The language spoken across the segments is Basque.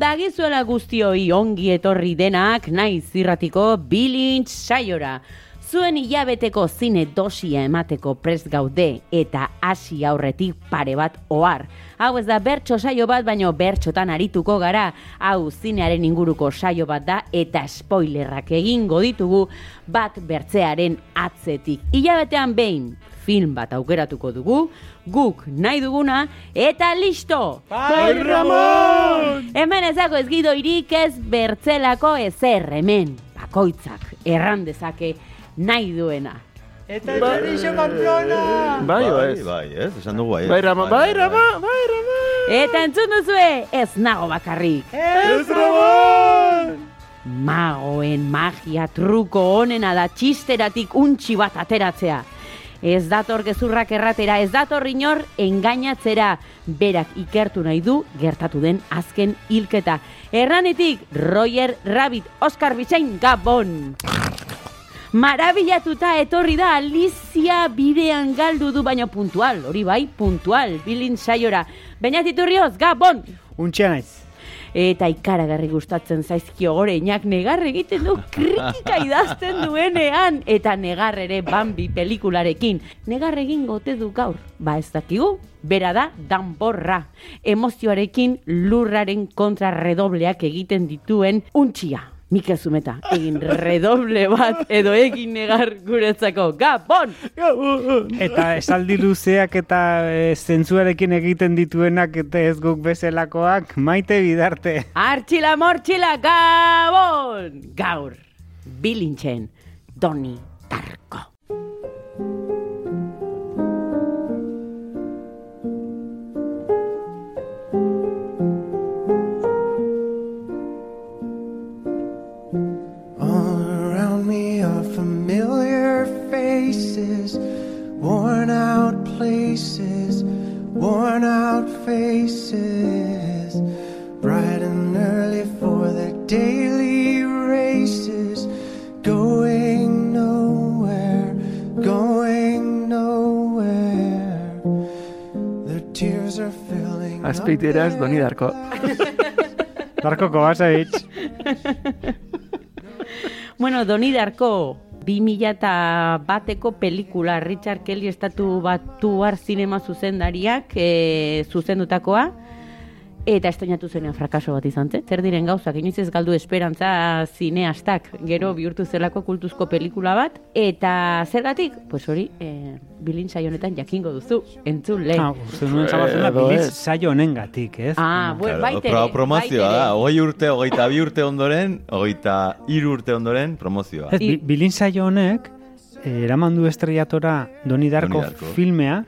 Dagizuela guztioi ongi etorri denak naiz zirratiko bilintz saiora. Zuen hilabeteko zine dosia emateko prest gaude eta hasi aurretik pare bat ohar. Hau ez da bertso saio bat, baino bertxotan arituko gara. Hau zinearen inguruko saio bat da eta spoilerrak egingo ditugu bat bertzearen atzetik. Hilabetean behin film bat aukeratuko dugu, guk nahi duguna, eta listo! Bai, Ramon! Hemen ezako ez gido irik ez bertzelako ezer, hemen, bakoitzak, erran dezake nahi duena. Eta Euskadixo kampiona! Bai, o ez? Bai, ez, esan dugu bai. Bai, Rama, bai, Rama, bai, Rama! Eta entzun duzue, ez nago bakarrik. Ez, Ramon! Magoen magia truko honena da txisteratik untxi bat ateratzea. Ez dator gezurrak erratera, ez dator inor engainatzera. Berak ikertu nahi du gertatu den azken hilketa. Erranetik, Roger Rabbit, Oscar Bizain, Gabon! Marabilatuta etorri da Alicia bidean galdu du baino puntual, hori bai, puntual, bilin saiora. Baina titurrioz, Gabon! Untxea naiz. Eta ikaragarri gustatzen zaizkio goreinak negar egiten du kritika idazten duenean eta negar ere Bambi pelikularekin. Negar egin gote du gaur. Ba ez dakigu, bera da danborra. Emozioarekin lurraren kontra redobleak egiten dituen untxia. Mikel Zumeta, egin redoble bat edo egin negar guretzako. Gabon! Eta esaldi luzeak eta e, zentzuarekin egiten dituenak eta ez guk bezelakoak maite bidarte. Artxila mortxila, Gabon! Gaur, bilintzen, Doni Tarko. Faces, worn out places, worn out faces, bright and early for their daily races, going nowhere, going nowhere. Their tears are filling up Azpeiteraz, their Doni Darko. Darko Kovacevic. Bueno, Doni Darko, 2000 eta bateko pelikula Richard Kelly estatu batuar zinema zuzendariak e, zuzendutakoa, eta estoinatu zenean frakaso bat izan zen. Zer diren gauzak, inoiz ez galdu esperantza zineastak, gero bihurtu zelako kultuzko pelikula bat, eta zergatik, pues hori, e, bilin saionetan jakingo duzu, entzun lehen. Ah, uste nuen zabazen da Edo biliz ez. saio honengatik, ez? Ah, bueno, Claro, baitere, pro, promozioa da, hogei urte, hogeita bi urte ondoren, hogeita hiru urte ondoren, promozioa. Ez, bi, bilin saio honek, eh, eraman du estrellatora Doni Darko, Doni Darko. filmea,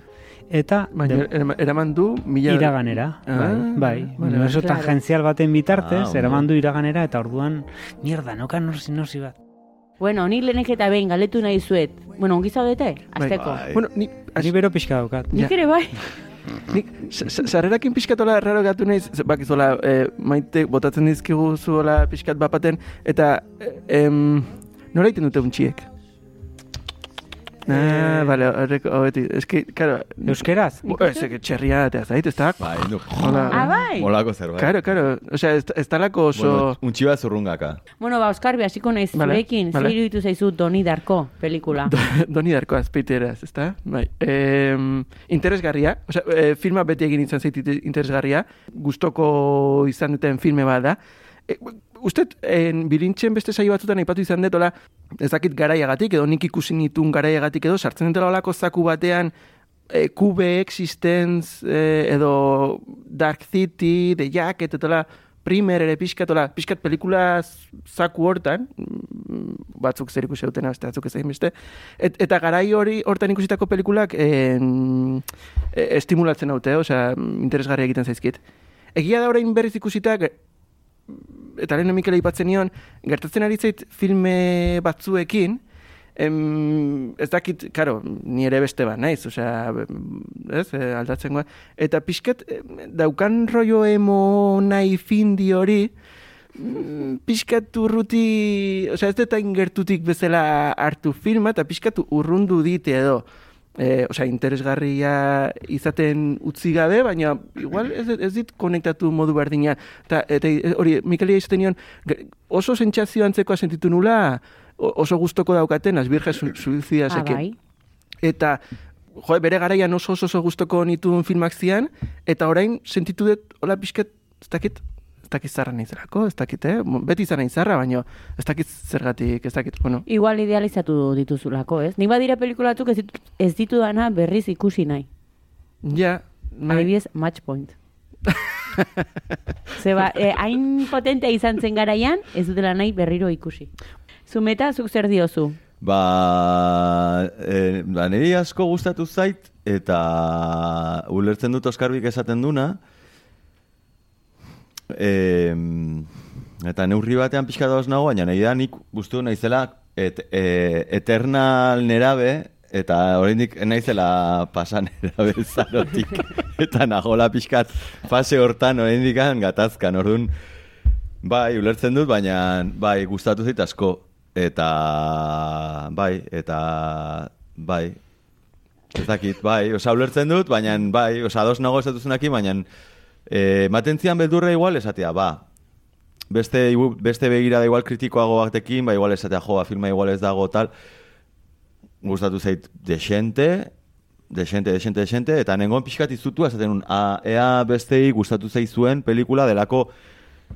eta Baina, de- eraman du, mila... iraganera, Ah, bai, bai. Claro. tangentzial baten bitartez, Ah, eraman du iraganera, eta orduan, mierda, noka norsi norsi bat. Bueno, nik lehenek eta behin galetu nahi zuet. Bueno, ongi zaudete, azteko. Bai. Bueno, ni, Ni bero pixka daukat. Nik Ja. ere bai. Nik, sarrerakin pixkatola erraro gatu naiz, ze- bakizola, e, maite botatzen dizkigu zuola pixkat bapaten, eta, e, em, nola egiten dute untxiek? Ah, bale, horrek, hobetik, eski, karo, Euskeraz? ez, eke, txerria eta zait, ez da? Bai, nu. Hola. Ah, bai? Molako zerbait. Karo, karo, osea, ez, ez talako oso... Bueno, untxi bat zurrungaka. Bueno, ba, Oskar, hasiko naiz Vale, zurekin, vale. zer iruditu zaizu Doni Darko pelikula. Doni darko azpeiteraz, ez da? Bai. E, interesgarria, osea, e, filma beti egin izan zait interesgarria, gustoko izan duten filme bat da. E, Ustet, en, bilintzen beste saio batzutan aipatu izan dut, hola, ez dakit garaiagatik, edo nik ikusi nitun garaiagatik edo, sartzen dutela olako zaku batean, e, Cube Existence, e, edo Dark City, The Jacket, eta hola, primer ere pixkat, ola, pixkat pelikula zaku hortan, mm, batzuk zer ikusi dutena, beste batzuk ez beste, et, eta garai hori hortan ikusitako pelikulak en, e, estimulatzen haute, osea, interesgarria egiten zaizkit. Egia da orain berriz ikusita, eta lehen Mikel aipatzen nion, gertatzen ari zait filme batzuekin, em, ez dakit, karo, ni ere beste bat naiz, osea, ez, eh, aldatzen goa. Eta pixkat, em, daukan rollo emo nahi findi hori, mm, pixkat urruti, osea, ez deta ingertutik bezala hartu filma, eta pixkat urrundu dite edo. E, osea, interesgarria izaten utzi gabe, baina igual ez, ez dit konektatu modu berdinean. Ta, eta hori, Mikelia izaten nion, oso sentsazio antzekoa sentitu nula, oso gustoko daukaten, azbirge su, suizida Ah, bai. Eta, jo, bere garaian oso oso, oso gustoko nituen filmak zian, eta orain sentitu dut, hola pixkat, ez dakit, dakit zarra naizelako, ez dakit, eh? Beti izan naiz zarra, baina ez dakit zergatik, ez dakit, bueno. Igual idealizatu dituzulako, ez? Nik badira pelikulatuk ez, ditut, ez ditu dana berriz ikusi nahi. Ja, bai. Adibidez, match point. Zeba, eh, hain potentea izan zen garaian, ez dutela nahi berriro ikusi. Zumeta, zuk zer diozu? Ba, e, ba niri asko gustatu zait, eta ulertzen dut Oskarbik esaten duna, e, eta neurri batean pixka dauz nago, baina nahi da nik guztu naizela et, e, eternal nerabe, eta oraindik naizela pasan nerabe zarotik, eta nagola pixkat fase hortan oraindik gatazkan, orduan, Bai, ulertzen dut, baina bai, gustatu zait asko. Eta bai, eta bai. Ez dakit, bai, osa ulertzen dut, baina bai, osa ados nago esatuzunakin, baina ematen zian beldurra igual esatea, ba, beste, beste begirada igual kritikoago batekin, ba, igual esatea, jo, ba, filma igual ez dago, tal, gustatu zait desente, desente, desente, desente, eta nengoen pixkat izutu, esaten nun, a, ea bestei gustatu zaizuen pelikula delako,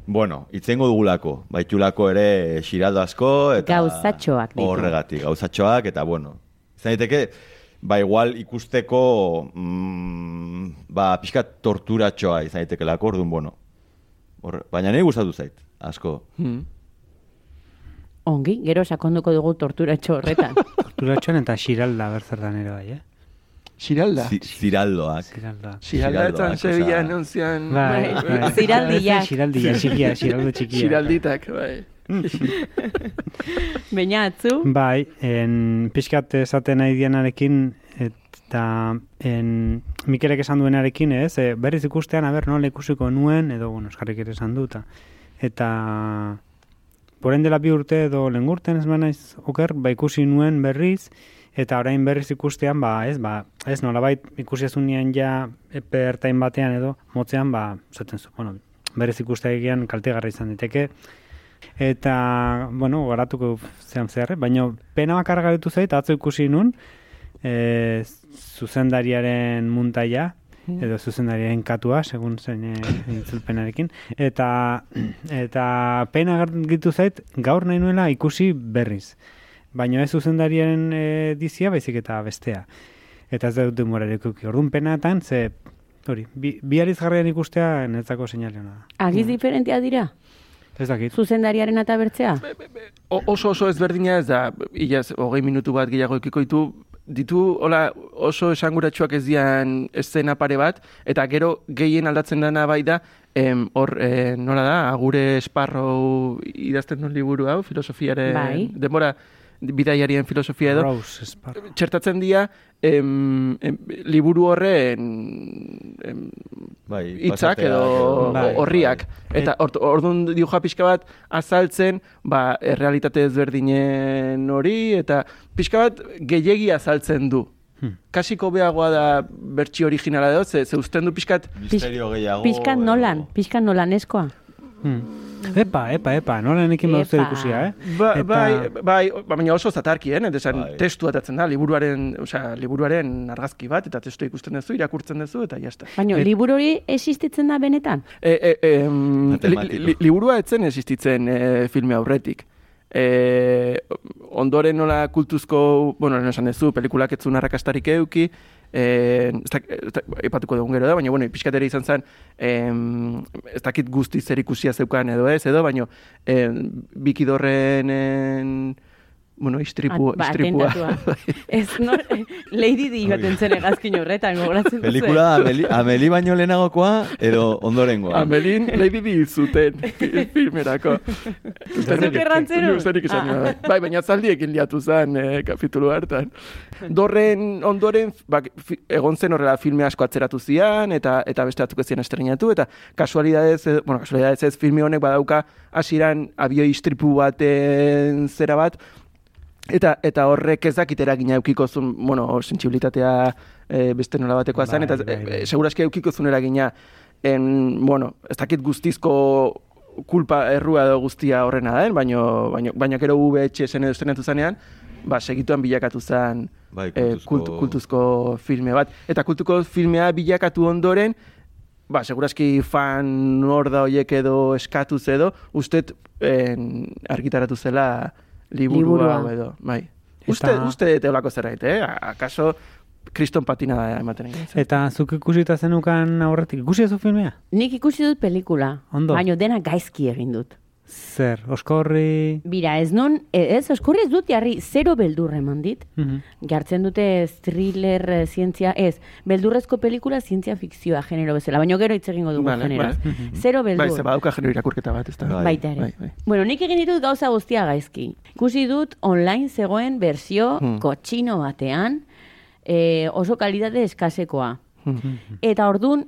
bueno, itzengo dugulako, baitulako ere xiraldo asko, eta Gauzatxoak ditu. Horregatik, gauzatxoak, eta bueno, izan daiteke, ba igual ikusteko, mm, ba, pixkat torturatxoa izan daitekelako, orduan, bueno, horre, baina nahi gustatu zait, asko. Hmm. Ongi, gero sakonduko dugu torturatxo horretan. Torturatxoan eta xiralda bertzertan ere bai, eh? Xiralda. Zi- Ziraldoak. Xiralda. Xiralda etzan Sevilla osea. anuncian... Bai, Bai. Ziraldiak. Xiraldia, txikia, xiraldo txikia. Xiralditak, bai. Baina atzu, Bai, en, pixkat esaten nahi dianarekin, eta en, Mikelek esan duenarekin, ez, e, berriz ikustean, aber, nola ikusiko nuen, edo, bueno, eskarrik ere esan duta. Eta, poren dela bi urte edo lengurten ez naiz oker, ba ikusi nuen berriz, eta orain berriz ikustean, ba, ez, ba, ez nolabait ikusi ezunean ja epe ertain batean edo, motzean, ba, zaten zu, bueno, berriz ikustean kaltegarra izan diteke, Eta, bueno, garatuko zean zer, baina pena bakarra garitu zait, atzo ikusi nun, e, zuzendariaren muntaia, edo zuzendariaren katua, segun zen e, itzulpenarekin, eta, eta pena gitu zait, gaur nahi nuela ikusi berriz. Baina ez zuzendariaren edizia, baizik eta bestea. Eta ez dut denborarik ikuki. Orduan penatan, ze, hori, bi, bi arizgarrian ikustea netzako seinale da. agiz diferentia dira? Ez dakit. Zuzendariaren eta bertzea? O- oso oso ezberdina ez da, ilaz, hogei minutu bat gehiago ekiko ditu, ditu hola, oso esanguratsuak ez dian eszena pare bat, eta gero gehien aldatzen dena bai da, em, hor, eh, nola da, agure esparro idazten duen liburu hau, filosofiaren, Bai. denbora, bidaiarien filosofia edo, Rose txertatzen dira em, em, liburu horren em, Bai, hitzak pasateak edo Bai. horriak. Eta ort- orduan diuja pixka bat azaltzen, ba, errealitate ezberdinen hori, eta pixka bat gehiegi azaltzen du. Hmm. Kasiko beagoa da bertsi originala edo, ze, ze usten du pixkat, Misterio gehiago. Edo- nolan, pizkan nolaneskoa. Hmm. Epa, epa, epa, nola nekin bauzte Epa. ikusia, eh? ba, Eta- bai, bai, ba, baina oso zatarki, eh? Esan, Bai. testu atatzen da, liburuaren, osea, liburuaren argazki bat, eta testu ikusten duzu, irakurtzen duzu, eta jazta. Baina, Et- liburu hori existitzen da benetan? E, e, em, li, Matematiko. li, liburua etzen existitzen e, filme aurretik. E, ondoren nola kultuzko, bueno, esan duzu, pelikulak etzun arrakastarik euki, eh, ez dak- epatuko dugun gero da, baina, bueno, pixkat ere izan zen, em, ez dakit guzti zer ikusia zeukan edo ez, edo, baina, em, bikidorren, en, bueno, istripu, At- ba, istripua. Ez, no, Lady Di baten zen egazkin horretan, gogoratzen duzu. Pelikula Ameli, Ameli baino lehenagokoa edo ondorengoa. Amelin, Lady Di zuten fi- filmerako. Zuk errantzero? Ah. bai. bai, baina zaldiekin liatu zen eh, kapitulu hartan. Dorren ondoren, bak, fi- egon zen horrela filme asko atzeratu zian, eta eta beste batzuk ez zian estrenatu, eta kasualidadez, bueno, kasualidadez ez filme honek badauka hasieran abioi istripu baten zera bat, Eta eta horrek ez dakit eragina eukiko zuen, bueno, sentsibilitatea e, beste nola batekoa zen, Bai, eta bai, bai. e, segurazki eukiko zuen eragina, en, bueno, ez dakit guztizko kulpa errua edo guztia horrena da, baino, baino, baino gero VHS-en edo estrenatu zanean, ba, segituan bilakatu zen Bai, eh, kultuzko- kultu, kultuzko filme bat. Eta kultuko filmea bilakatu ondoren, ba, segurazki fan hor da hoiek edo eskatuz edo, ustet en, argitaratu zela liburua, Liburua. edo, bai. Eta- Uste, uste dute olako zerbait, eh? Akaso kriston patina ematen egin zen. Eta zuk ikusita zenukan aurretik, ikusi zu filmea? Nik ikusi dut pelikula, Ondo. baina dena gaizki egin dut. Zer, oskorri... Bira, ez non, e- ez, oskurri ez dut jarri, zero beldur eman dit. Mhm. Jartzen dute thriller, eh, zientzia, ez, beldurrezko pelikula zientzia fikzioa genero bezala, baina gero hitz egingo dugu Vale, generoz. vale. Zero beldur. Bai, badauka genero irakurketa bat, ez da. Bai. Baita ere. Bai, bai. Bueno, nik egin ditut gauza guztia gaizki. Ikusi dut online zegoen berzio Hmm. kotxino batean, eh, oso kalidade eskasekoa. Mhm. Eta ordun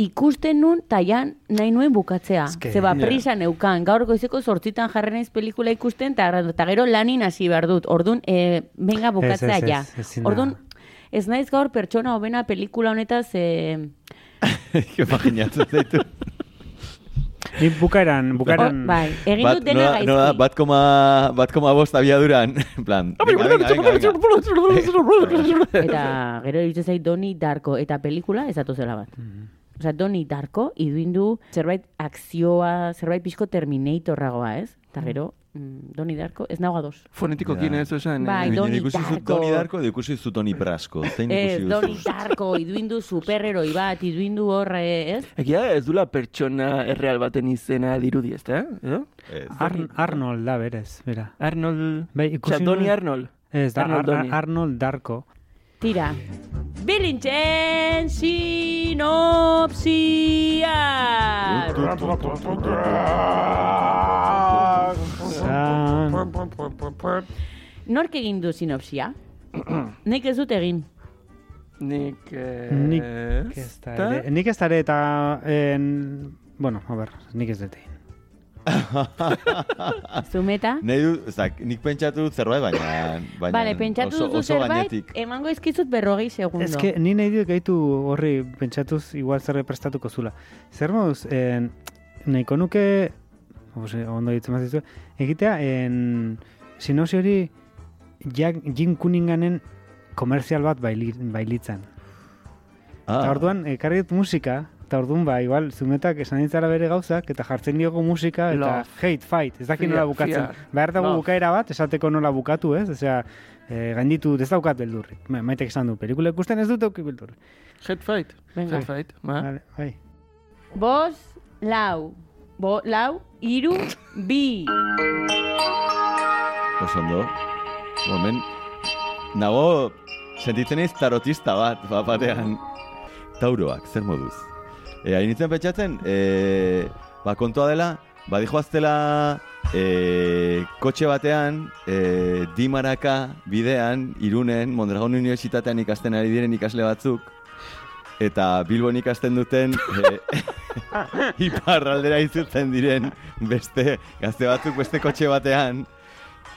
ikusten nun taian nahi nuen bukatzea. Eske, Zeba ja. prisa neukan, gaur goizeko sortzitan jarri naiz pelikula ikusten, eta eta gero lanin hasi behar dut. Ordun, e, benga bukatzea Ez, ez, ja. ez. Ordun, ez naiz gaur pertsona hobena pelikula honetaz, e, Imaginatzen zaitu. Ni bukaeran, bukaeran... oh, bai, egin dut dena gaizki. nola, bat koma, bat koma bost abiaduran. En plan. Eta gero iruditzen zait Doni Darko eta pelikula ez zela bat. Osea, Doni Darko iduindu zerbait akzioa, zerbait pixko Terminatorragoa, ez? Eta gero, mm, Doni Darko, ez nago ados. Fonetiko Ja. kin ez esan. Bai, eh, Doni ikusi Darko. Doni Darko, edo ikusi zut Doni Brasco. Zein Ez, ikusi Doni duzu? Darko iduindu superheroi bat, iduindu horre, ez? Egia da, ez dula pertsona erreal baten izena dirudi, ez da? Edo? Ez. Ar Arnold da berez, bera. Arnold... Bai, ikusi Doni Arnold. Ez, da, Arnold Ar- Doni. Arnold Darko. Tira. Bilintzen sinopsia! Nork egin du sinopsia? Nik ez dut egin. Nik... Eh, Nik ez da ere. Nik ez da ere eta... En... Bueno, a ber, nik ez dut egin. Zumeta? Nahi du, ezak, nik pentsatu dut zerbait, baina... baina Vale, pentsatu oso zerbait, gainetik. emango izkizut berrogei segundo. Ez que ni nahi dut gaitu horri pentsatuz igual zer prestatuko zula. Zer moduz, en, nahiko nuke, ose, ondo ditzen ditu, egitea, en, sinopsi hori Jack, Jim Cunninganen komerzial bat baili, bailitzan. Ah, Eta orduan, ekarri dut musika, eta orduan ba, igual, zumetak esan ditzara bere gauzak, eta jartzen diogo musika, eta Love. hate, fight, ez dakit Fear, nola bukatzen. fear. Behar dago Love. bukaera bat, esateko nola bukatu, ez? Osea, e, gainditu, ez daukat beldurrik. Ma, maitek esan du, pelikula ikusten ez dut auki beldurrik. Headfight. Venga. Headfight. Ba. Vale, bai. Bos, lau. Bo, lau, iru, bi. oso ondo. Momen, nago, sentitzen naiz tarotista bat, bat batean. Tauroak, zer moduz. E, hain nintzen pentsatzen, e, ba, kontua dela, badijoaztela e, kotxe batean, e, Dimaraka bidean, irunen, Mondragon Unibertsitatean ikasten ari diren ikasle batzuk, eta Bilbon ikasten duten e, iparraldera izutzen diren beste gazte batzuk beste kotxe batean.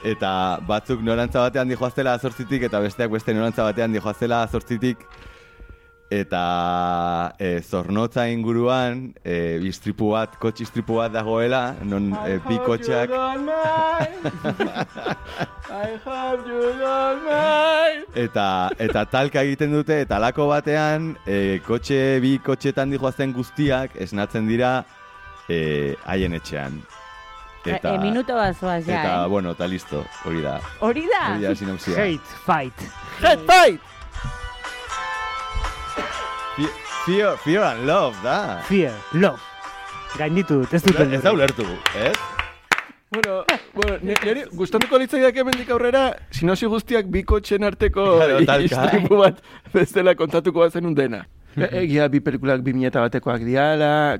Eta batzuk norantza batean dijoaztela azortzitik eta besteak beste norantza batean dijoaztela azortzitik eta e, zornotza inguruan e, istripu bat, kotxe istripu bat dagoela, non e, bi kotxeak eta eta talka egiten dute eta lako batean e, kotxe bi kotxetan dijoazten guztiak esnatzen dira e, haien etxean. Eta, e, minuto bat zoaz ja, Eta, eh? bueno, eta listo, hori da. Hori da? Hori da sinopsia. Hate, fight. Headfight! Fe- Fear, fear and love, da. Fear, love. Gainditu dut, ez dut Ez da ulertu, ez? Bueno, bueno, ni- niri gustatuko litzaidak hemendik aurrera, sinosi guztiak bi kotxen arteko istripu bat bestela kontatuko bazen dena. E- Egia bi pelikulak bi eta batekoak diala,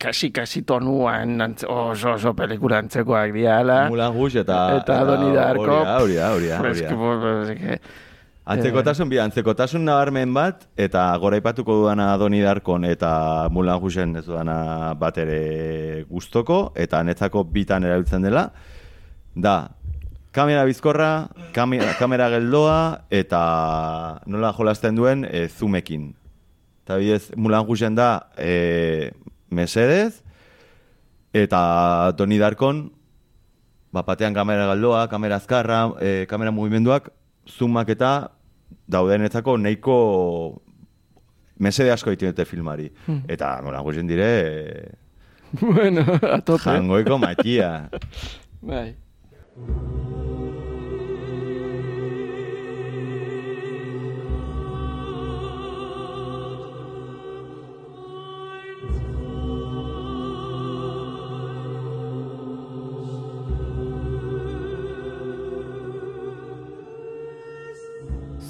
kasi, kasi tonuan oso oso pelikula antzekoak diala. Mulan Rouge eta... Eta Donnie Darko. Hori, hori, hori, hori. Antzekotasun bi, antzekotasun nabarmen bat, eta goraipatuko dudana Doni Darkon eta Mulan Rougen ez dudana bat ere gustoko, eta netzako bitan erabiltzen dela, da, kamera bizkorra, kamera, kamera geldoa, eta nola jolasten duen e, zoomekin. Eta bidez, Mulan Rougen da e, mesedez, eta Doni Darkon, ba, batean kamera galdoa, kamera azkarra, e, kamera mugimenduak, zoomak eta daudenetzako nahiko mesede asko egiten dute filmari. Eta, nola, guzen dire, bueno, a tope. jangoiko matia. Bai.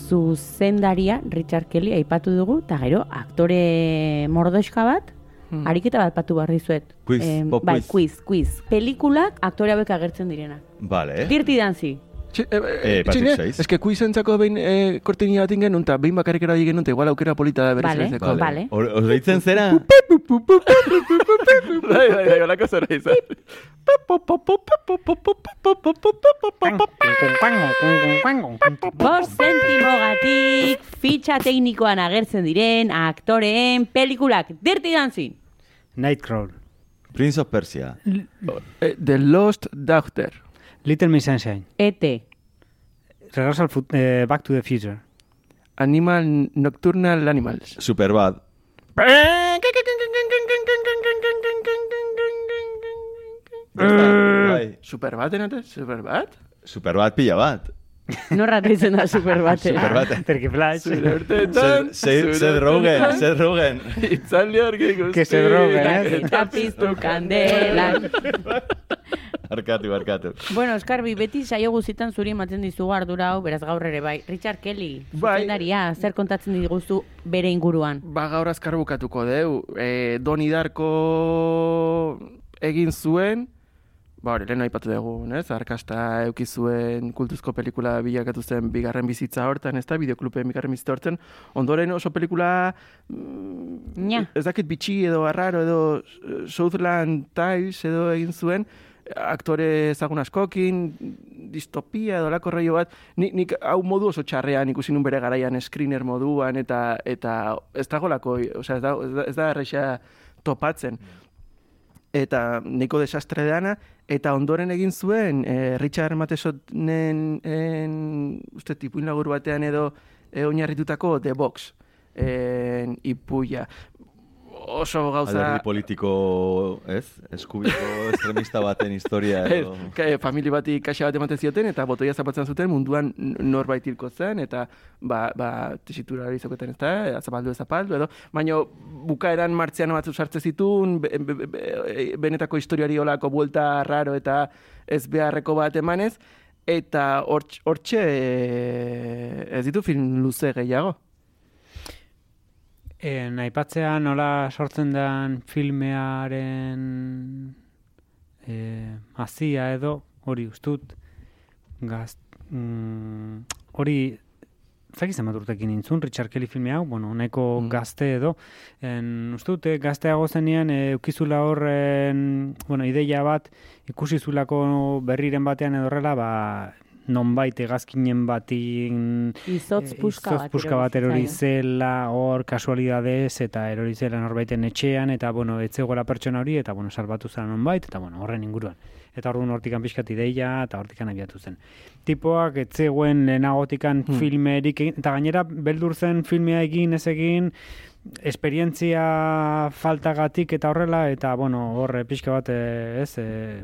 Zuzendaria Richard Kelly aipatu dugu, eta gero aktore mordoxka bat, ariketa bat patu behar dizuet. Quiz, pop bai, quiz. quiz, quiz. Pelikulak aktore hauek agertzen direnak. Vale, eh? Dirty Dancy. Txi, e, e, Eh, txine, Swayze. eske kuizentzako behin e, kortenia bat ingen eta behin bakarrik erabili genuen, eta igual aukera polita da berez Vale, erantzeko. vale. Hor- Os deitzen zera? Bai, bai, bai, holako zera izan. Bost zentimogatik fitxa teknikoan agertzen diren aktoreen pelikulak. Dirty Dancing. Nightcrawl. Prince of Persia. Eh, The Lost Daughter. Little Miss Sunshine. E.T. Regreso al eh, Back to the Future. Animal Nocturnal Animals. Superbad. Bai, Superbat, enate? Superbat? Superbad pila bat. Norra izan da super bate. Superbad. Terky Flash. Zure urteetan, Seth Seth zure Rogen, Seth Rogen. Itzaldi argi guzti. Que se drogue, eh? Eta piztu kandela. Arkatu, arkatu. Bueno, Oskarbi, beti saio guzitan zuri ematen dizugu ardura hau, beraz gaur ere bai. Richard Kelly, Bai. zuzendaria, zer kontatzen diguzu bere inguruan. Ba, gaur azkar bukatuko deu. E, Doni Darko egin zuen, ba hori, lehen aipatu dugu, ez? Arkasta euki zuen kultuzko pelikula bilakatu zen bigarren bizitza hortan, ez da, bideoklupen bigarren bizitza hortan. Ondoren oso pelikula, mm, ez dakit bitxi edo arraro edo Southland Times edo egin zuen, aktore ezagun askokin, distopia edo lako rollo bat, nik, nik hau modu oso txarrean ikusi nun bere garaian screener moduan eta eta ez dagoelako, osea ez da ez da, ez da topatzen. Eta nahiko desastre dana, eta ondoren egin zuen eh, Richard Matesonen en, uste tipuin lagur batean edo eh, oinarritutako The Box en, ipuia. Oso gauza... Alderdi politiko, ez? Eskubiko estremista baten historia Ez, edo... ka- eh, famili bati kaxa bat ematen zioten eta botoia zapatzen zuten munduan norbait hilko zen eta ba, ba tesitura hori izakoten ez da, zapaldu ez zapaldu edo, baina bukaeran martzean batzu sartze zitun, be, be, be, be- benetako historiari olako buelta raro eta ez beharreko bat emanez, eta hortx- hortxe eh, ez ditu film luze gehiago. E, aipatzea nola sortzen den filmearen e, azia edo, hori ustut, gaz, mm, hori, zaki zenbat urtekin nintzun, Richard Kelly filme hau, bueno, nahiko Mm. gazte edo, en, ustut, eh, gazteago zenean, e, ukizula horren, bueno, ideia bat, ikusi zulako berriren batean edo horrela, ba, nonbait egazkinen batin Izotz Eh, puska izotz puska bat erori zitzaion. zela hor kasualidadez eta erori zela norbaiten etxean eta bueno, etzegoela pertsona hori eta bueno, salbatu zela nonbait eta bueno, horren inguruan. Eta orduan hortikan pixkat ideia eta hortikan abiatu zen. Tipoak etzegoen lehenagotikan Hmm. filmerik egin, eta gainera beldur zen filmea egin ez egin esperientzia faltagatik eta horrela, eta, bueno, hor, eh, pixka bat, eh, ez,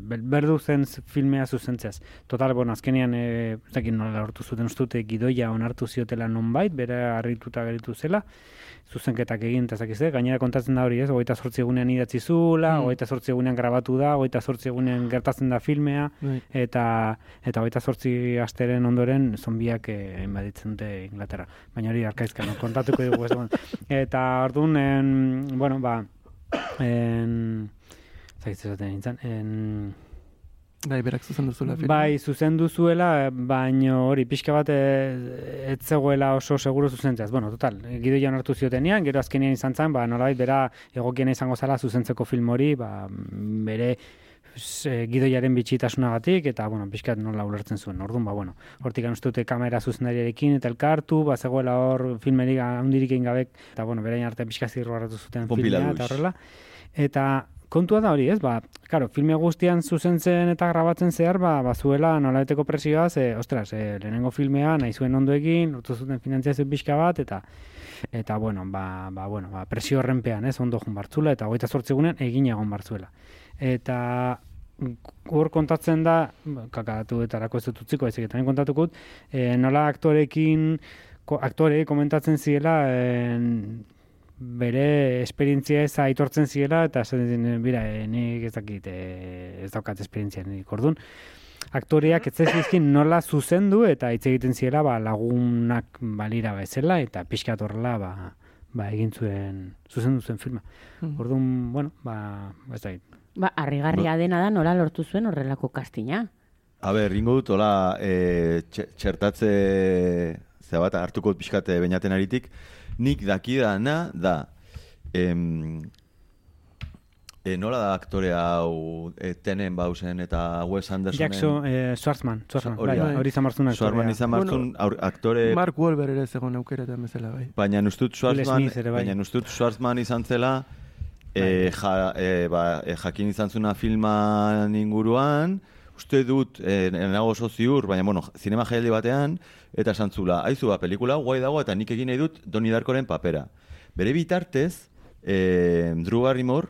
ber- berdu zen filmea zuzentzeaz. Total, bueno, azkenean, eh, ez dakit nola lortu zuten ustute, gidoia onartu ziotela nonbait, bere harrituta geritu zela, zuzenketak egin eta zakiz, gainera kontatzen da hori, ez, hogeita zortzi egunean idatzi zula, Mm. hogeita zortzi egunean grabatu da, hogeita zortzi egunean gertatzen da filmea, Bai. eta eta hogeita zortzi asteren ondoren zombiak eh, inbaditzen dute Inglaterra. Baina hori arkaizka, no? kontatuko dugu ez. Eta orduan, en, bueno, ba, en, zaitz esaten nintzen, en, Bai, berak zuzen duzula. filma. Bai, zuzen duzuela, baino hori pixka bat eh, ez zegoela oso seguro zuzentzeaz. Bueno, total, gidoia onartu ziotenean, gero azkenean izan zen, ba, nolabait bera egokiena izango zala zuzentzeko film hori, ba, bere z- gidoiaren bitxitasunagatik, eta, bueno, pixkat nola ulertzen zuen. Orduan, ba, bueno, hortik uste dute kamera zuzendariarekin, eta elkartu, ba, zegoela hor filmerik handirik egin gabek, eta, bueno, berain arte pixka zirroaratu zuten Compila filmea, eta horrela. Eta kontua da hori, ez? Ba, claro, filme guztian zuzentzen eta grabatzen zehar, ba, bazuela nolaeteko presioa, ze, ostras, e, lehenengo filmea nahi zuen ondo egin, lortu zuten finantziazio pixka bat, eta eta bueno, ba, ba, bueno, ba, presio horrenpean, ez, ondo jun bartzula, eta hogeita zortzigunean egin egon bartzuela. Eta hor kontatzen da, ba, kakatuetarako ez dut utziko, ez egiten kontatukut, e, nola aktorekin, ko, aktore komentatzen ziela, en, bere esperientzia ez aitortzen ziela eta esaten zien, bira, eh, nik ez dakit, eh, ez daukat esperientzia nik ordun. Aktoreak ez zizkin nola zuzendu eta hitz egiten ziela ba, lagunak balira bezala eta pixkat horrela ba, ba, egin zuen zuzendu zuen filma. Mm. Orduan, bueno, ba, ez dakit. Ba, harrigarria dena da nola lortu zuen horrelako kastina. A ber, ringo dut, hola, e, txe- txertatze ze bat hartuko pixkate bainaten aritik, nik dakidana da, em, e, nola da aktore hau e, tenen bausen eta Wes Andersonen... Jackson, eh, Schwartzman, Schwartzman, Hori bai, hori zamartzun Schwartzman izan barzun, aur- aktore... Mark Wahlberg ere zegoen aukeretan bezala, bai. Baina ustut Schwarzman, bai. baina ustut Schwarzman izan zela, e, ja, e, ba, e, jakin izan zuna filman inguruan, uste dut, e, nago oso ziur, baina, bueno, zinema jaialdi batean, eta esan zula, aizu, ba, pelikula guai dago, eta nik egin nahi dut Donnie Darkoren papera. Bere bitartez, e, Drew Barrymore,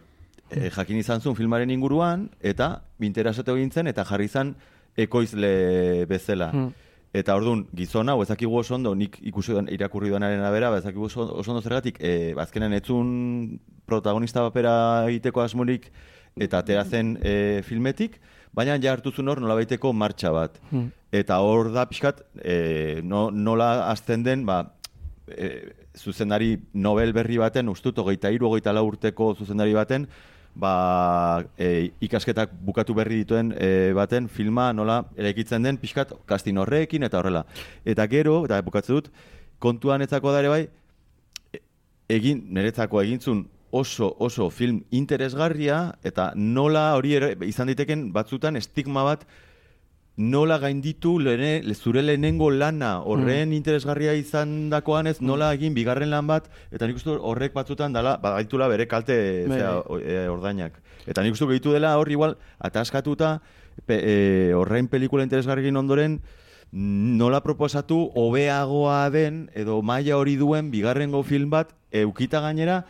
e, jakin izan zuen filmaren inguruan, eta binterasatu egin zen, eta jarri izan ekoizle bezala. Hmm. Eta ordun gizona, hau ezakigu oso ondo, nik ikusi irakurri duanaren arabera, ba, ezakigu oso, oso ondo zergatik, e, azkenan etzun protagonista papera egiteko asmorik eta atera zen e, filmetik, baina ja hartu zuen hor nolabaiteko martxa bat. Hmm. Eta hor da pixkat, e, no, nola azten den, ba, e, zuzendari Nobel berri baten, ustut, hogeita iru, hogeita lau urteko zuzendari baten, ba, e, ikasketak bukatu berri dituen e, baten filma nola eraikitzen den pixkat kastin horrekin eta horrela. Eta gero, eta bukatzen dut, kontuan etzako da ere bai, e- egin, niretzako egintzun oso, oso film interesgarria, eta nola hori ere, izan diteken batzutan estigma bat, nola gainditu lehene, zure lehenengo lana horren interesgarria izan dakoan ez nola egin bigarren lan bat eta nik uste horrek batzutan dala badaitula bere kalte zera, e, ordainak. Eta nik uste gehitu dela hor igual ataskatuta pe, e, horrein pelikula interesgarriekin ondoren nola proposatu hobeagoa den edo maila hori duen bigarrengo film bat eukita gainera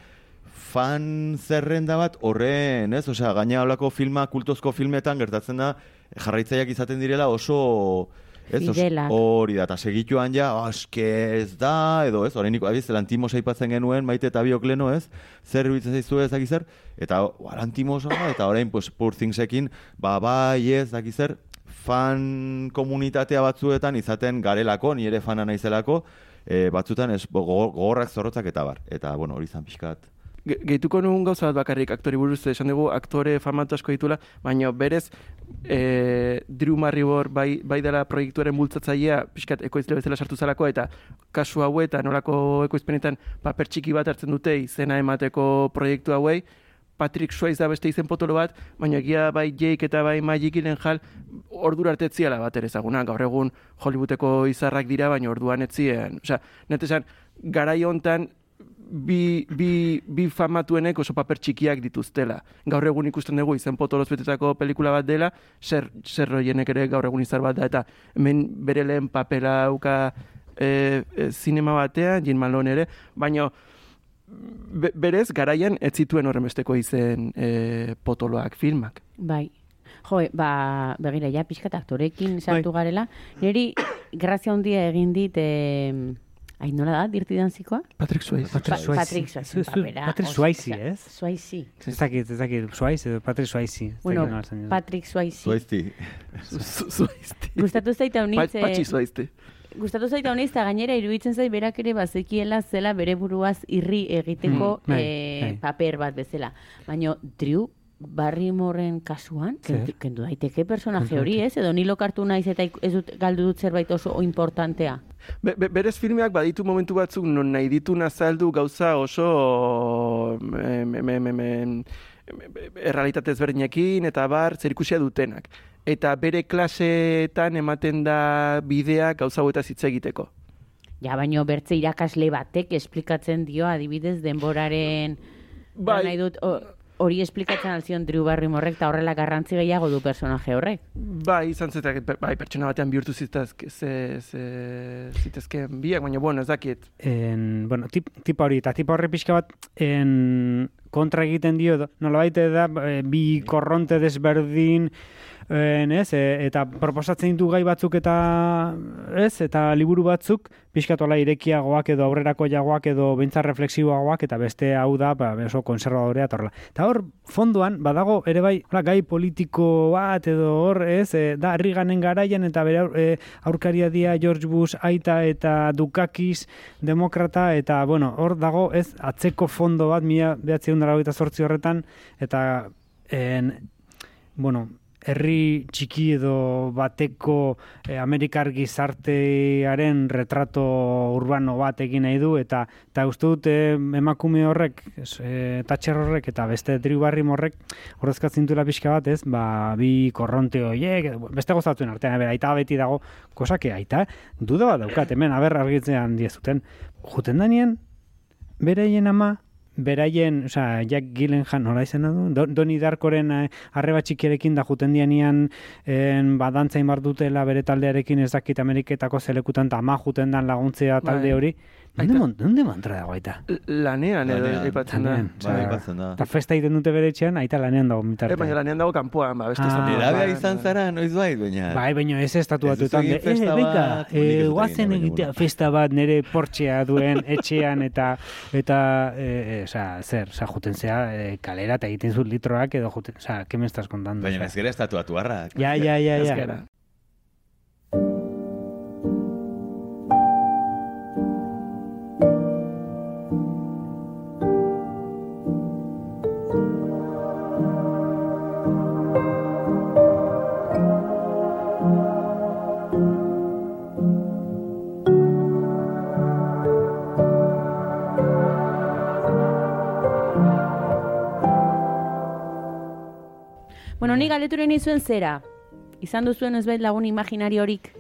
fan zerrenda bat horren, ez? Osea, gaina holako filma, kultozko filmetan gertatzen da jarraitzaileak izaten direla oso ez? Hori da, eta segituan ja, aske ez da, edo ez, horrein abiz, lantimos aipatzen genuen, maite eta biokleno, ez? Zer iruditzen zaizu ez, dakizer? Eta, ba, lantimos, eta orain, pues, Poor Thingsekin, ba, bai, ez, dakizer, fan komunitatea batzuetan izaten garelako, ni ere fana naizelako, e, batzutan ez, gogorrak zorrotzak eta bar. Eta, bueno, hori zan pixkat. Ge- Gehituko nuen gauza bat bakarrik aktori buruz, esan dugu aktore famatu asko ditula, baina berez e, Drew Marribor bai, bai dela proiektuaren bultzatzailea pixkat ekoizle bezala sartu zalako eta kasu hauetan nolako ekoizpenetan paper txiki bat hartzen dute izena emateko proiektu hauei, Patrick Swayze da beste izen potolo bat, baina egia bai Jake eta bai Maggie Gyllenhaal ordura arte etziala bat ere ezaguna. Gaur egun Hollywoodeko izarrak dira, baina orduan etzien. Osea, net esan, garai hontan bi, bi, bi famatuenek oso paper txikiak dituztela. Gaur egun ikusten dugu izen potoloz betetako pelikula bat dela, zer, zer roienek ere gaur egun izar bat da, eta hemen bere lehen papera auka e, e, zinema batean, Jim Malone ere, baina be, berez, garaian ez zituen horrenbesteko izen e, potoloak filmak. Bai. Jo, ba, begira, ja, pixkat aktorekin sartu garela. Neri, grazia handia egin dit, eh, ai, nola da, dirti dantzikoa? Patrick Swayze. Patrick Pa- Swayze. Patrick papera, Patrick osea, ez? Swayze. Ez dakit, ez dakit, Swayze edo Patrick ez Bueno. Patrick Swayze. Zuaizti. Swayze. Gustatu zaita honitz, Pa- Patxi Swayze. gustatu zaita honitz, eta gainera iruditzen zait berak ere bazekiela zela bere buruaz irri egiteko Mm, bai, eh, bai. paper bat bezala. Baina Drew Barrymoren kasuan, kendu, kendu daiteke personaje hori, ez? Edo nilo kartu naiz eta ez dut galdu dut zerbait oso importantea. Be, be, berez filmeak baditu momentu batzuk non nahi ditu nazaldu gauza oso em, em, em, errealitate ezberdinekin eta bar zerikusia dutenak. Eta bere klaseetan ematen da bidea gauza hauetaz hitz egiteko. Ja, baino bertze irakasle batek esplikatzen dio adibidez denboraren Bai. nahi dut o- hori esplikatzen alzion Drew Barrymorek eta horrela garrantzi gehiago du personaje horrek. Bai, izan zetak, bai, pertsona batean bihurtu zitazke, ze, ze, zitezkeen biak, baina, bueno, ez dakit. en, bueno, tip, tipa hori, eta tipa horri pixka bat en, kontra egiten dio, nolabait da e, bi korronte desberdin, en, ez, e, eta proposatzen ditu gai batzuk eta ez, eta liburu batzuk pixkatola irekiagoak edo aurrerako jagoak edo bentsa refleksiboagoak eta beste hau da ba, oso konservadorea eta horrela. Eta hor, fondoan, badago ere bai, hola, gai politiko bat edo hor, ez, e, da, Reaganen garaian eta bere aur- e, aurkaria dia George Bush aita eta Dukakis demokrata eta, bueno, hor dago, ez, atzeko fondo bat, mila behatzi horretan, eta, en, bueno, herri txiki edo bateko eh, Amerikar gizartearen retrato urbano bat egin nahi du eta eta uste dut eh, emakume horrek es, eh, Thatcher horrek eta beste Drew Barrymore horrezkatzen duela pixka bat ez? Ba, bi korronte horiek beste gozatzen artean ber, aita beti dago kosake aita duda bat daukat hemen aber argitzean diezuten. Juten danien beraien ama beraien, osea, Jack Gyllenhaal nola izena du? Don, Doni Darkoren eh, arreba txikiarekin da juten dianian en, badantzain bar dutela bere taldearekin ez dakit Ameriketako zelekutan eta ama juten dan laguntzea talde Bai. hori. Aita- Nonde mantra dago aita? Lanean, edo, aipatzen da. Bai, aipatzen da. Eta festa egiten dute bere etxean, aita lanean dago Eh, mitartean. baina lanean dago kanpoan, ba, beste Ah. Nerabea izan zara, noiz bai, baina. Bai, baina ez estatu Ez duzu batuetan. egin de, festa eh, ez eh, guazen egitea festa bat nire portxea duen etxean eta eta eh, eh, osea, zer, osea, juten zea eh, kalera eta egiten zut litroak edo juten, osea, ¿qué me estás contando? Baina ez gara estatu atuarrak. Ja, ja, ja, ja. Bueno, ni galeturen izuen zera. Izan duzuen ez lagun imaginariorik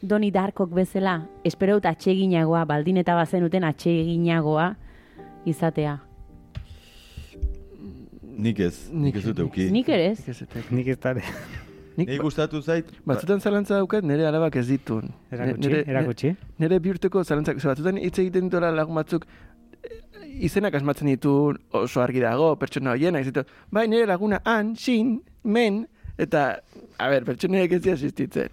Doni Darkok bezala, espero dut atseginagoa, baldin eta bazenuten atseginagoa izatea. Nik ez, nik ez dut euki. Nik ere ez? Nik ez etek. Nik ez. Nik, gustatu zait, ba- batzutan zalantza daukat nire alabak ez ditun. Erakutsi, Nire- erakutsi. Nire bihurteko zalantzak, ze batzutan hitz egiten dutela lagun batzuk izenak asmatzen ditu oso argi dago, pertsona hoiena, ez ditu, bai nire laguna han, xin, men, eta, a ber, pertsoneak ez.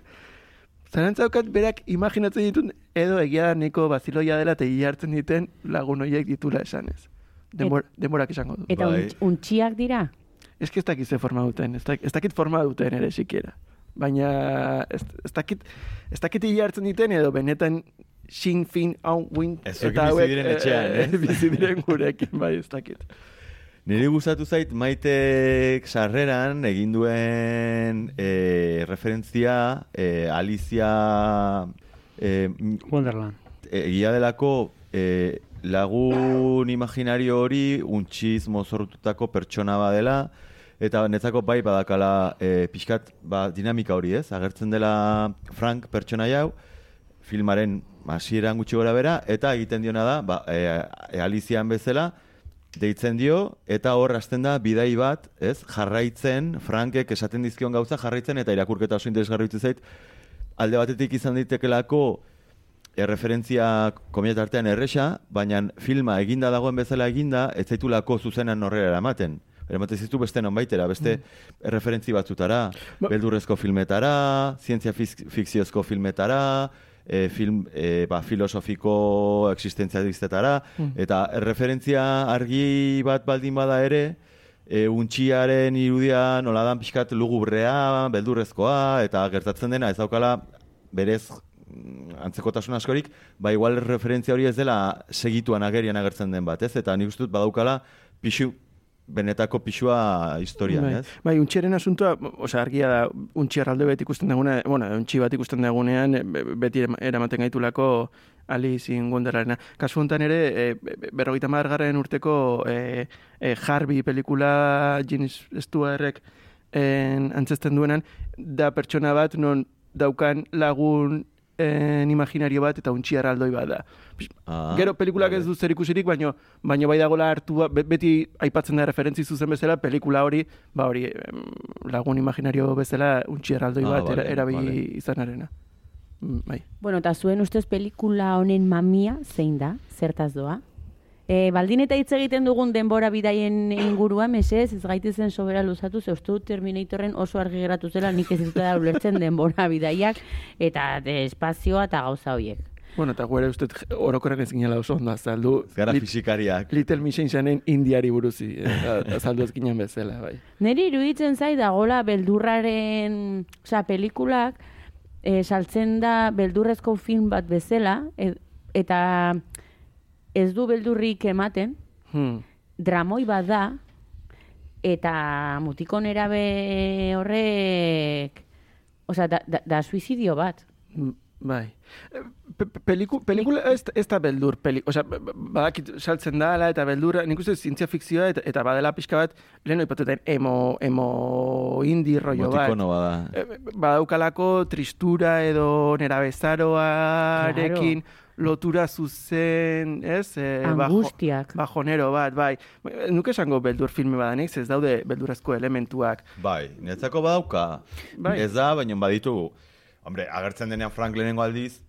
Zalantza daukat berak imaginatzen ditun, edo egia da neko baziloia dela eta hartzen diten lagun horiek ditula esanez. Denbor, denborak esango du. Eta Bai. untx- untxiak dira? Ez ez dakit ze forma duten, ez, dak, ez dakit forma duten ere sikiera. Baina ez, ez dakit, ez dakit hartzen diten edo benetan xin, fin, hau, win, Ez zuekin bizi diren etxean, eh, ez? bizi diren gurekin, bai, ez dakit. Niri gustatu zait maitek sarreran egin duen e, referentzia e, Alicia e, Wonderland. egia delako e, lagun imaginario hori untxiz mozortutako pertsona badela eta netzako bai badakala e, pixkat ba, dinamika hori ez agertzen dela Frank pertsona hau filmaren hasieran gutxi gora bera eta egiten diona da ba, e, e, Alizian bezala deitzen dio eta hor hasten da bidai bat, ez? Jarraitzen Frankek esaten dizkion gauza jarraitzen eta irakurketa oso interesgarri utzi zait alde batetik izan daitekelako erreferentzia komieta artean erresa, baina filma eginda dagoen bezala eginda, ez zaitulako zuzenan horrela eramaten. Eramaten zitu beste nonbaitera, beste erreferentzi batzutara, Ba- beldurrezko filmetara, zientzia fikziozko filmetara, e, film, e, ba, filosofiko existentzialistetara, eta erreferentzia argi bat baldin bada ere, e, untxiaren irudia nola dan pixkat lugubrea, beldurrezkoa, eta gertatzen dena ez daukala berez mm, antzekotasun askorik, ba igual referentzia hori ez dela segituan agerian agertzen den bat, ez? Eta nik uste dut badaukala pixu, benetako pixua historian, bai. ez? Bai, untxiaren asuntua, osea, argia da, untxi arralde bet ikusten daguna, bueno, untxi bat ikusten dagunean, be- beti erama- eramaten gaitulako Alice in Wonderlandena. Kasu honetan ere, e, be- berrogeita margarren urteko e, e, Harvey pelikula James Stewartek en, antzesten duenan, da pertsona bat non daukan lagun en, imaginario bat eta untxi arraldoi bat da. Ah, Gero pelikulak vale. ez du zer ikusirik, baino, baino bai dagoela hartua, be- beti aipatzen da referentzi zuzen bezala, pelikula hori, ba hori, lagun imaginario bezala untxi erraldoi Ah, bat vale, era- erabili vale. izanarena. Mm, Bai. Bueno, eta zuen ustez pelikula honen mamia zein da, zertaz doa? E, baldin eta hitz egiten dugun denbora bidaien ingurua, mesez, ez gaitezen sobera luzatu, ze uste dut Terminatorren oso argi geratu zela, nik ez dut da ulertzen denbora bidaiak, eta de espazioa eta gauza horiek. Bueno, eta guere uste orokorren ez ginela oso ondo azaldu. Gara Lit- fisikariak. Little Miss Sunshine indiari buruzi, eh, azaldu ez ginen bezala, bai. Neri iruditzen zait dagola beldurraren, osea, pelikulak e, saltzen da beldurrezko film bat bezala, e, eta ez du beldurrik ematen, Hmm. dramoi bat da, eta mutiko nerabe horrek, osea, da, da, da suizidio bat. Mm, Bai. Pe- pe- Peliku, pelikula ez, ez da beldur, peli, osea, ba- ba- badakit saltzen dala eta beldurra, nik uste zientzia fikzioa eta, eta badela pixka bat, lehen oipatuten emo, emo indi rollo bat. Motikono bada. Eh, badaukalako tristura edo nerabezaroarekin lotura zuzen, ez? Eh, Angustiak. Bajo, bajonero bat, bai. Nuke esango beldur filme badanik, ez daude beldurazko elementuak. Bai, netzako badauka. Bai. Ez da, baina baditugu. Hombre, agertzen denean Frank lehenengo aldiz,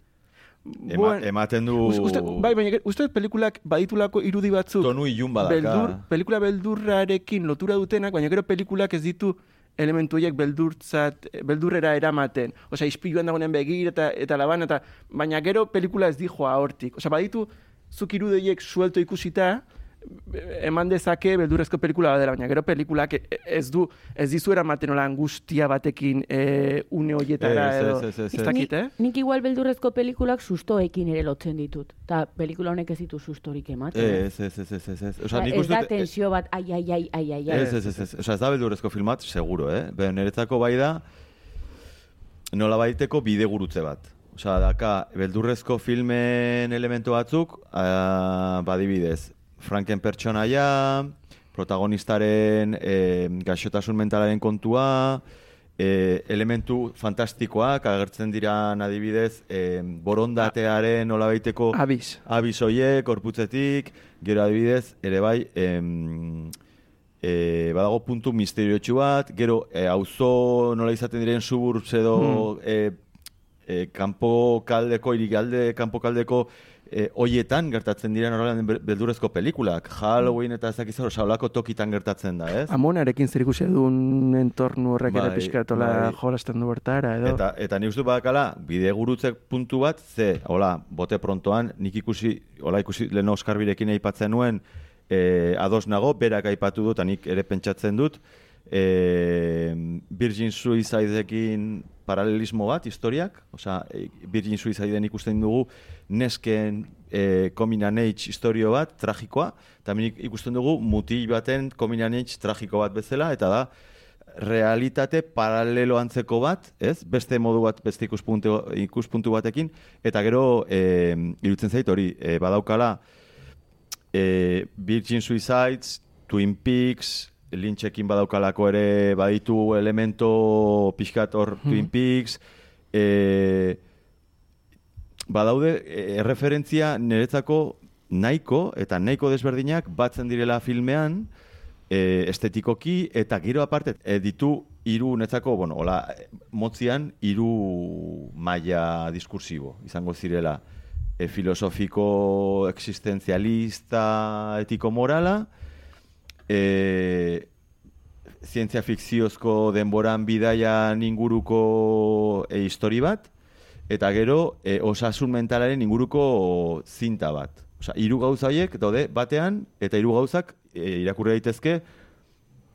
ema, Buen- ematen du Us- Uste, bai, baina uste pelikulak baditulako irudi batzuk. tonu ilun badaka. beldur, pelikula beldurrarekin lotura dutenak, baina gero pelikulak ez ditu elementu horiek beldurtzat, beldurrera eramaten. Osea, ispiluan dagoenen begir eta, eta laban, eta, baina gero pelikula ez dijoa hortik. Osea, baditu, zuk irudi horiek suelto ikusita, eman dezake beldurrezko pelikula badera, baina gero pelikulak e- ez du, ez dizu eramaten hola angustia batekin e, une horietara Ez, edo. ez, ez, ez, ez. dakit, eh? Nik, nik igual beldurrezko pelikulak sustoekin ere lotzen ditut. Ta pelikula honek ez ditu sustorik ematen. Ez, ez, ez, ez, ez, ez. Osea, Osea, nik ez da tensio bat, ai, ai, ai, ai, ai. Ez, ez, ez, ez. Osea, ez da beldurrezko filmat, seguro, eh? Be, niretzako bai da, nola baiteko bidegurutze bat. Osea, daka, beldurrezko filmen elementu batzuk, uh, badibidez, Franken pertsonaia, protagonistaren e, gaixotasun mentalaren kontua, e, elementu fantastikoak agertzen dira adibidez e, borondatearen nola baiteko Abiz. abiz hoiek, korputzetik, gero adibidez, ere bai, em, e, badago puntu misteriotsu bat, gero e, auzo nola izaten diren suburbs edo e, e, kanpo kaldeko, irigalde kanpo kaldeko e, hoietan gertatzen diren horrelan beldurezko pelikulak. Halloween eta ez dakizaro, saulako tokitan gertatzen da, ez? Amonarekin zer ikusi duen entornu horrek Bai, pixkatola bai. jolasten du bertara, edo. Eta, eta nik uste badakala, bide gurutzek puntu bat, ze, hola, bote prontoan, nik ikusi, hola ikusi, lehen Oskar birekin aipatzen nuen, e, ados nago, berak aipatu dut, eta nik ere pentsatzen dut, e, Virgin Suicideekin paralelismo bat, historiak, osea, e, Virgin Suicideen ikusten dugu, nesken e, coming and age historio bat, tragikoa, eta ikusten dugu mutil baten coming and age tragiko bat bezala, eta da, realitate paralelo antzeko bat, ez? Beste modu bat, beste ikuspuntu, ikuspuntu batekin, eta gero, e, irutzen zait hori, e, badaukala, e, Virgin Suicides, Twin Peaks, Lynchekin badaukalako ere baditu elemento pixkat hor Twin Peaks, e, badaude e, erreferentzia niretzako nahiko eta nahiko desberdinak batzen direla filmean, e, estetikoki eta gero aparte e, ditu hiru netzako, bueno, hola, motzian hiru maila diskursibo izango zirela. e, filosofiko existenzialista etiko morala, e, zientzia fikziozko denboran bidaian inguruko e, histori bat, eta gero e, osasun mentalaren inguruko zinta bat. Osa, hiru gauza horiek daude batean, eta hiru gauzak e, irakurri daitezke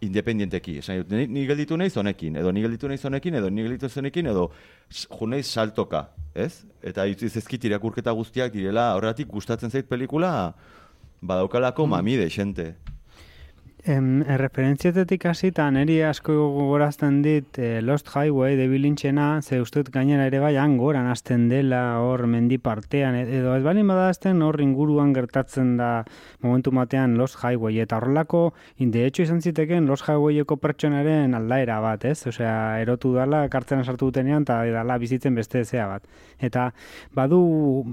independienteki. Esan dut, ni, ni gelditu naiz honekin, edo ni gelditu naiz honekin, edo ni gelditu honekin, edo jo naiz saltoka, ez? Eta itzi zezkit irakurketa guztiak direla, horretik gustatzen zait pelikula, badaukalako mami de xente. Em, erreferentziatetik hasita neri asko gogorazten dit eh, Lost Highway de Lynchena, ze uste dut gainera ere bai hangoran hasten dela hor mendi partean, e- edo ez balin badazten hor inguruan gertatzen da momentu batean Lost Highway, eta horrelako, de hecho izan ziteken Lost Highwayeko pertsonaren aldaera bat, ez? Osea, erotu dala, kartzenan sartu dutenean, eta dala bizitzen beste zea bat. Eta badu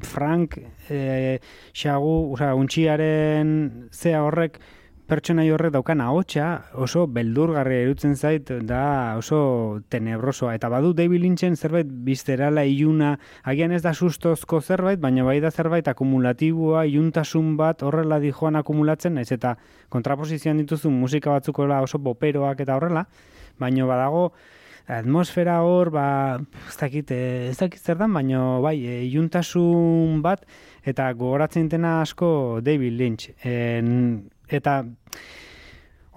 Frank e, xagu, osea, untxiaren zea horrek, pertsonai horrek daukan ahotsa oso beldurgarria irutzen zait da oso tenebrosoa eta badu David Lynchen zerbait bizterala iluna agian ez da sustozko zerbait baina bai da zerbait akumulatiboa iluntasun bat horrela dijoan akumulatzen naiz eta kontraposizioan dituzu musika batzukola oso boperoak eta horrela baina badago atmosfera hor, ba, ez dakit, eh, ez dakit zer dan, baina bai, eh, iluntasun bat, eta gogoratzen dena asko David Lynch. En, eta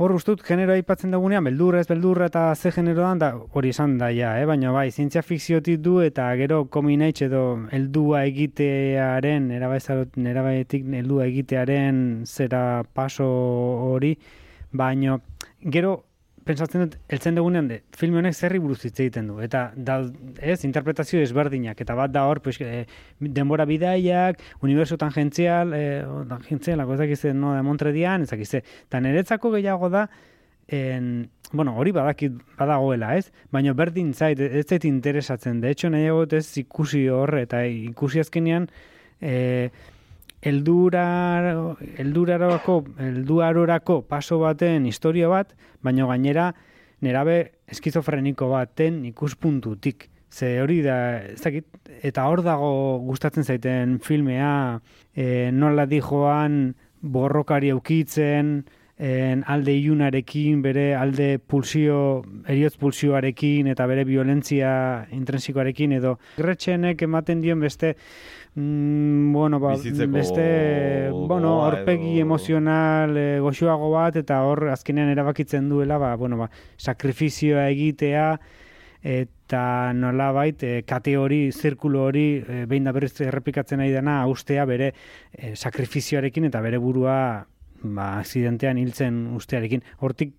hor ustut genero aipatzen dagunean, beldurra ez beldurra eta ze generoan da hori esan da ja, eh? baina bai, zientzia fikziotik du eta gero kominaitz edo heldua egitearen, erabaetik heldua egitearen zera paso hori, baino gero pentsatzen dut, eltzen dugunean, de, filme honek zerri buruz hitz egiten du. Eta, da, ez, interpretazio ezberdinak. Eta bat da hor, pues, eh, denbora bidaiak, universo tangentzial, eh, o, tangentzial, lako ezakize, no, de Montredian, ezakize. Eta niretzako gehiago da, en, bueno, hori badakit badagoela, ez? Baina berdin zait, ez zait interesatzen. De hecho, nahiago ez ikusi horre, eta ikusi azkenean, eh, eldura, eldurarako, elduarorako paso baten historia bat, baina gainera nerabe eskizofreniko baten ikuspuntutik. Ze hori da, ez dakit, eta hor dago gustatzen zaiten filmea, e, nola dijoan borrokari eukitzen, en alde ilunarekin, bere alde pulsio, eriotz pulsioarekin eta bere violentzia intrinsikoarekin edo Gretchenek ematen dion beste mm, bueno, ba, Bizitzeko beste bueno, gogoa aurpegi edo- emozional e, goxoago bat eta hor azkenean erabakitzen duela ba, bueno, ba, sakrifizioa egitea eta nolabait e, kate hori, zirkulo hori e, behin da berriz errepikatzen nahi dena austea bere e, sakrifizioarekin eta bere burua ba, hiltzen ustearekin. Hortik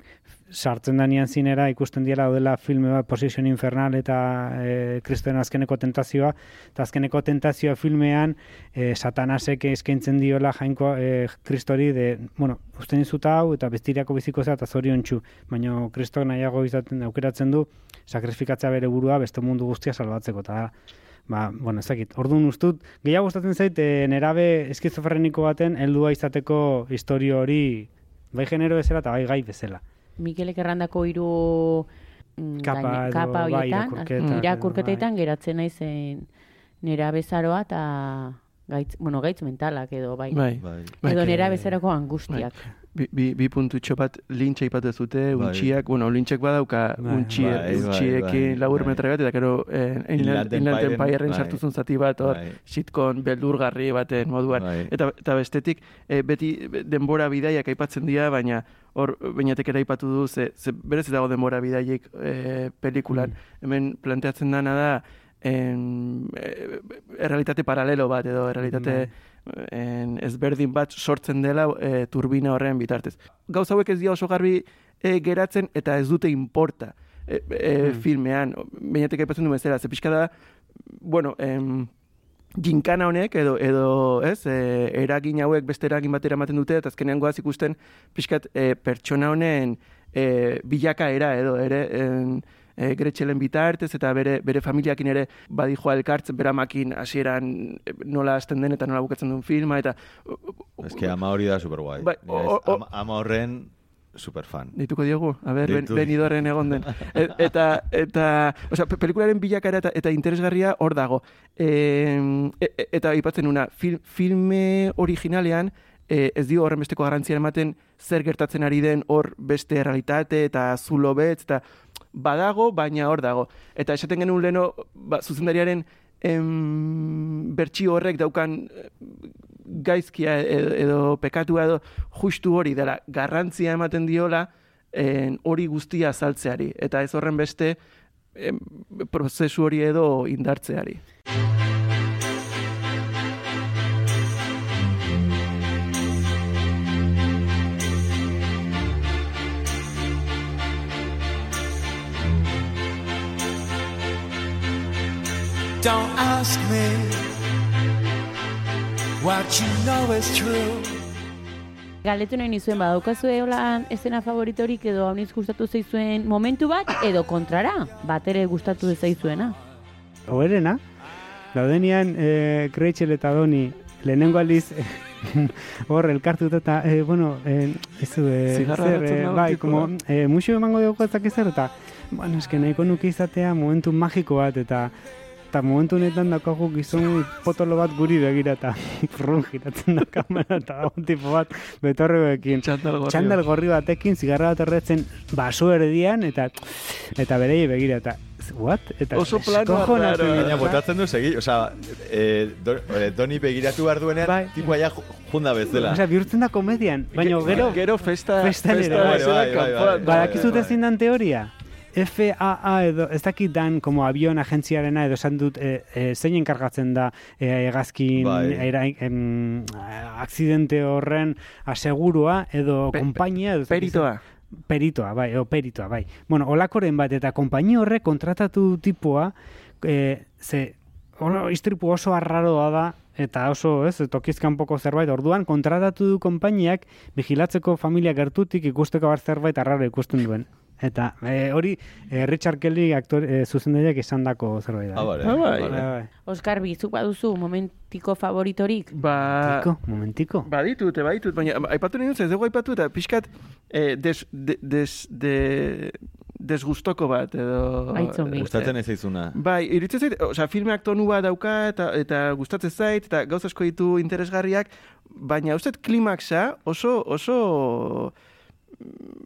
sartzen danian zinera ikusten diela daudela filme bat Position Infernal eta e, kristoen azkeneko tentazioa. Eta azkeneko tentazioa filmean e, satanasek eskaintzen diola jainko e, kristori de, bueno, usten izuta hau eta bestirako biziko zea eta zorion txu, baina kristok nahiago izaten aukeratzen du sakrifikatzea bere burua beste mundu guztia salbatzeko. Eta ba, bueno, ez dakit, orduan ustut, gehiago gustatzen zait, e, nerabe eskizofreniko baten heldua izateko historio hori bai genero bezala eta bai gai bezala. Mikelek errandako hiru mm, Kapa gaine- edo, kapa bai, horietan, irakurketak edo, irakurketetan geratzen naizen nera bezaroa eta gaitz, bueno, gaitz mentalak edo bai. Bai. Bai. Bai, edo que- nera bezarako angustiak. Bi, bi, bi puntutxo bat lintxe ipatu zute, Bai. untxiak, bueno, lintxek badauka Bai, untxie, bai, bai, untxiekin bai, labur bai. metra bat, eta gero eh, Inland Inland Empire-en, Empire-en bai. sartu zati bat, hor, Bai. beldurgarri baten moduan. Bai. Eta, eta bestetik, eh, beti denbora bidaiak aipatzen dira, baina hor, bainatek ere aipatu du, ze, ze berez dago denbora bidaiek eh, pelikulan. Hemen planteatzen dana da, en, eh, errealitate paralelo bat, edo errealitate en, ezberdin bat sortzen dela e, turbina horren bitartez. Gauz hauek ez dira oso garbi e, geratzen eta ez dute importa e, e, filmean. Bainatek aipatzen du bezala, ze pixka da, bueno, em, ginkana honek edo edo, ez, e, eragin hauek beste eragin batera ematen dute eta azkenean goaz ikusten pixkat e, pertsona honen e, bilakaera edo ere en, e, Gretxelen bitartez eta bere bere familiakin ere badijoa elkartzen beramakin hasieran e, nola hasten den eta nola bukatzen duen filma eta Ez que ama hori da superguai. Bai, Nire o- o- ama, ama horren superfan. Dituko diogu, a ber, ben, Deitu. benidorren egon den. E, eta, eta, osea, pe- pelikularen bilakara eta, eta interesgarria hor dago. E, e, eta aipatzen una, fil, filme originalean, e, ez dio horren besteko garrantzia ematen zer gertatzen ari den hor beste realitate eta zulo betz, eta badago, baina hor dago. Eta esaten genuen leno, ba, zuzendariaren em, bertsio horrek daukan eh, gaizkia edo, edo pekatua edo justu hori dela garrantzia ematen diola en, hori guztia azaltzeari eta ez horren beste em, prozesu hori edo indartzeari. Don't ask me. What you know is true. Galetu nahi nizuen badaukazue hola esena favoritorik edo hauniz gustatu zaizuen momentu bat edo kontrara, bat ere gustatu zaizuena. Oberena, daudenian e, Rachel eta Doni lehenengo aldiz hor elkartuta eta, e, bueno, e, ez du, e, zer, e, bai, como, e, muxo emango dugu ezak ezer eta, bueno, eske nahiko nuke izatea momentu magiko bat eta eta momentu honetan daukagu gizon potolo bat guri begira eta prrrun giratzen da kamera eta dago tipo bat betorregoekin. Txandal gorri. Txandal gorri batekin, zigarra bat erretzen baso erdian eta eta berei begira eta what? Eta Oso plano dira, Baina bai. botatzen du segi, osea, eh, do, doni begiratu behar duenean, Bai. tipo aia ju- junda bezala. Osea, bihurtzen da komedian, baina gero, gero festa Festan festa ere, bai, bezala bai, bai, kanpoan. bai, bai. FAA edo, ez dakit dan como avion agentziarena edo esan dut e, e, zein enkargatzen da e, hegazkin Bai. era, em, akzidente horren asegurua edo Pe- konpainia edo Peritoa. peritoa, bai, o peritoa, bai. Bueno, olakoren bat eta konpaini horrek kontratatu tipoa e, ze ono, istripu oso arraroa da eta oso, ez, tokizkanpoko zerbait, orduan kontratatu du konpainiak vigilatzeko familia gertutik ikusteko bar zerbait arraro ikusten duen. Eta e, hori e, Richard Kelly aktor, e, zuzendariak izandako zerbait da. Ah, Ah, bai. Oskar, bizuk baduzu momentiko favoritorik? Ba, Tiko, momentiko. baditut, baditut, baina aipatu dut, ez dugu aipatu eta pixkat eh, des, de, des, de, desgustoko bat edo... Gustatzen ez zaizuna. Bai, iruditzen zait, osea, filmeak tonu bat dauka eta, eta gustatzen zait, eta gauz asko ditu interesgarriak, baina uste klimaxa oso, oso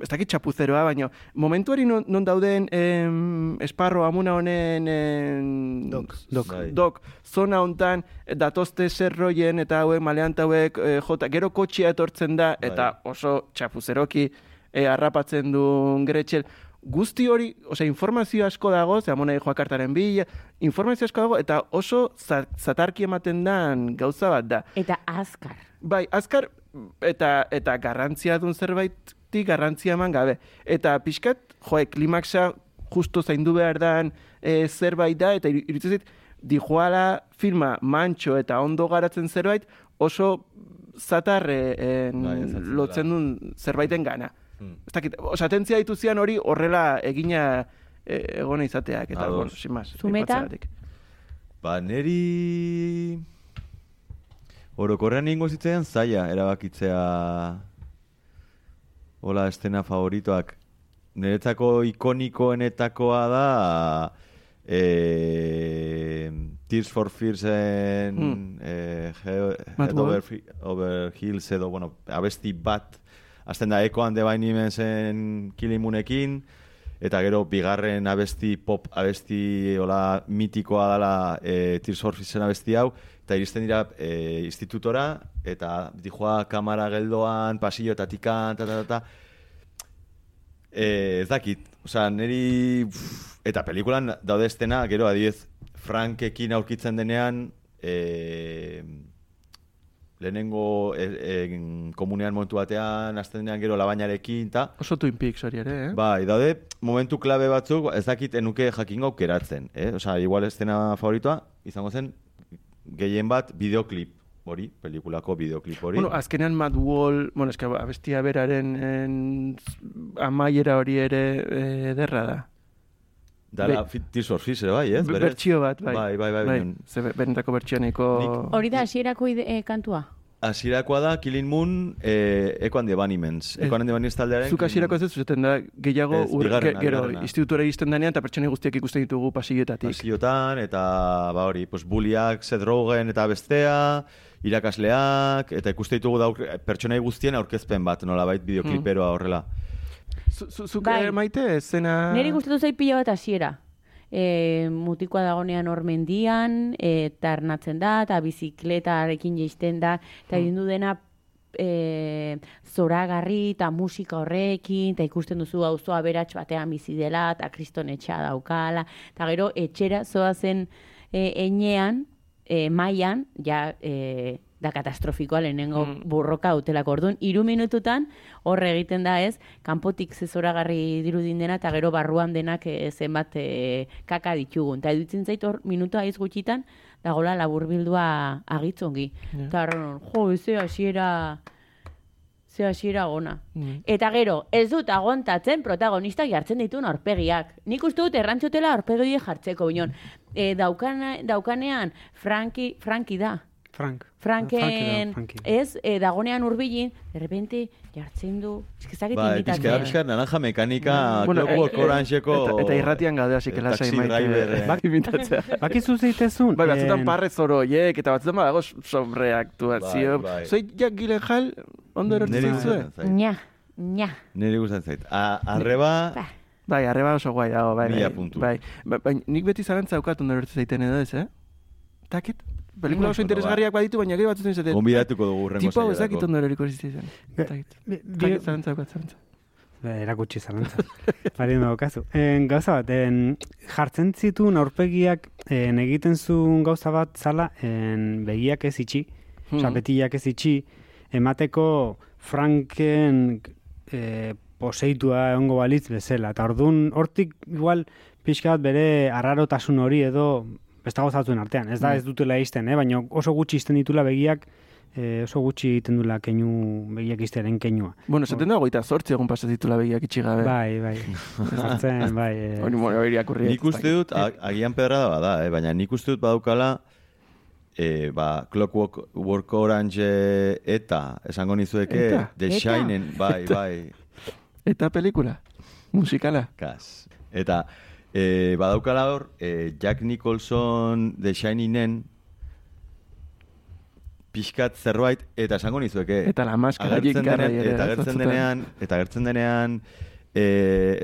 ez dakit txapuzeroa, baina momentu hori non, non dauden em, esparro amuna honen em, Dok, dok. Bai. dok, zona hontan datozte zerroien eta hauek maleanta hauek eh, jota, gero kotxia etortzen da eta oso txapuzeroki eh, harrapatzen du Gretxel. Guzti hori, osea, informazio asko dago, ze amona joakartaren bila, informazio asko dago, eta oso za- zatarki ematen dan gauza bat da. Eta azkar. Bai, azkar eta eta garrantzia dun zerbaitik garrantzia eman gabe. Eta pixkat, joe, klimaxa justo zaindu behar dan e, zerbait da, eta iru- iruditzen zait, dijoala filma mantxo eta ondo garatzen zerbait, oso zatar e, en, ezartzen lotzen duen zerbaiten gana. Hmm. Ez dakit, osa, atentzia dituzian hori horrela egina e, egona izateak, eta, Ados. sin más. Zumeta? Ba, neri... Orokorrean ingo zitzaidan zaila, erabakitzea... Hola, estena favoritoak. Niretzako ikonikoenetakoa da... E, Tears for Fearsen... Hmm. E, Matt Head over, over Hills edo, bueno, abesti bat... Azten da Eko and the Bunnymensen kilimunekin, eta gero bigarren abesti pop abesti hola mitikoa dela e, Tears for Fearsen abesti hau, eta iristen dira e, institutora, eta dijoa kamara geldoan, pasilloetatik ta, ta, ta, ta. E, ez dakit, osea, niri... pff, eta pelikulan daude estena, gero adibidez, Frankekin aurkitzen denean, e, lehenengo e, e, komunean momentu batean, azten denean gero labainarekin, ta, Oso Twin Peaks hori ere, eh? Bai, daude momentu klabe batzuk, ez dakit enuke jakingo aukeratzen, eh? Osea, igual estena favoritoa, izango zen, gehien bat, videoklip hori, pelikulako videoklip hori. Bueno, azkenean Matt Wall, bueno, eska abestia beraren en, amaiera hori ere eh, ederra da. Dala, be- fit, Tears for Fears ere bai, ez? Bertsio bat, bai. Bai, bai, bai. bai. baina- Ze be- benetako bertsioa nahiko... Nik- Hori da hasierako ide, e, kantua. Hasierakoa da Killing Moon eh, Bunnymen. Eco and the Bunnymen taldearen... Zuk hasierako ez dut zuzen da gehiago Ez, ur, bigarrena, ge- gero institutura iristen denean eta pertsonei guztiak ikusten ditugu pasilloetatik. Pasillotan, eta ba hori, pues, buliak, Seth Rogen eta bestea, irakasleak, eta ikuste ditugu da pertsonai guztien aurkezpen bat, nolabait bideokliperoa horrela. Zu- zu- Zuk Bai. bai. maite, zena... Neri gustatu zait pila bat hasiera. E, mutikoa dagonean hor mendian, eta arnatzen da, eta bizikletarekin jeisten da, eta egin du dena e, zoragarri eta musika horrekin, eta ikusten duzu auzo aberats batean bizi dela, eta kriston etxea daukala, eta gero etxera zoazen e, enean, e, maian, ja, e, da katastrofikoa lehenengo Mm. burroka utelako. Orduan, iru minututan horre egiten da ez, kanpotik zezoragarri dirudin dena, eta gero barruan denak e, zenbat e, kaka ditugun. Eta edutzen zait hor minutua aiz gutxitan, dagola laburbildua agitzongi. Eta horren, jo, ze hasiera ze hasiera gona. Mm. Eta gero, ez dut agontatzen protagonistak jartzen dituen aurpegiak. Nik uste dut errantzutela aurpegi jartzeko, binon. E, daukana, daukanean, Franki, Franki da. Frank. Franken, Frankie da, Frankie. ez, e, dagonean urbilin, de repente, jartzen du, eskizakit Bai, pixka, pixka, naranja mekanika, Bueno, Clockwork eh, eh, Orangeko... Eta, eta irratian gaude hasi lasai taxi maite. driver, eh. Bak imitatzea. Bakizu zeitezun? Bai, batzutan parre zoro oiek, eta batzutan badago sobreaktuazio. Bai, bai. Zoi, jak gilen jal, ondo Niri erortzen zuen? Nya, nya. Niri gustatzen zait. A, arreba, Ba. Bai, arreba oso guai dago, bai. Mila bai, puntu. Bai, ba, bai, nik beti zarantza daukat ondo erortzen zaiten edo ez, eh? Takit? Pelikula oso interesgarriak baditu, baina gero batzutan izaten. Gonbidatuko dugu urrengo Tipo hau ez dakit saiorako. ondo eroriko zitzen. Be- Takit. bi- bi- Takit zarantza daukat, zarantza. Ba, erakutsi zalantza. Bari daukazu. En, gauza bat, en, jartzen zituen aurpegiak en, egiten zuen gauza bat zala en, begiak ez itxi, osea, Mhm. betiak ez itxi, emateko Franken e, poseitua egongo balitz bezala. Eta orduan, hortik igual pixka bat bere arrarotasun hori edo beste gauzatzen artean. Ez da ez dutela izten, eh? baina oso gutxi izten ditula begiak, e, oso gutxi egiten dula keinu, begiak izteren keinua. Bueno, esaten da goita zortzi egun pasa ditula begiak itxi gabe. Bai, bai. Zartzen, bai. eh. Hori, bueno, hori irakurri. Nik uste dut, agian pedrada bada, eh? baina nik uste dut badaukala, e, ba, Clockwork Work Orange eh, eta, esango nizueke, Eta? The Eta? Shining, bai, bai, Eta pelikula? Musikala? kas. Eta, e, badaukala hor, e, Jack Nicholson The Shiningen, pixkat zerbait, eta esango nizueke, Eta la maskara ere, eta batzutan. denean, eta agertzen denean, e,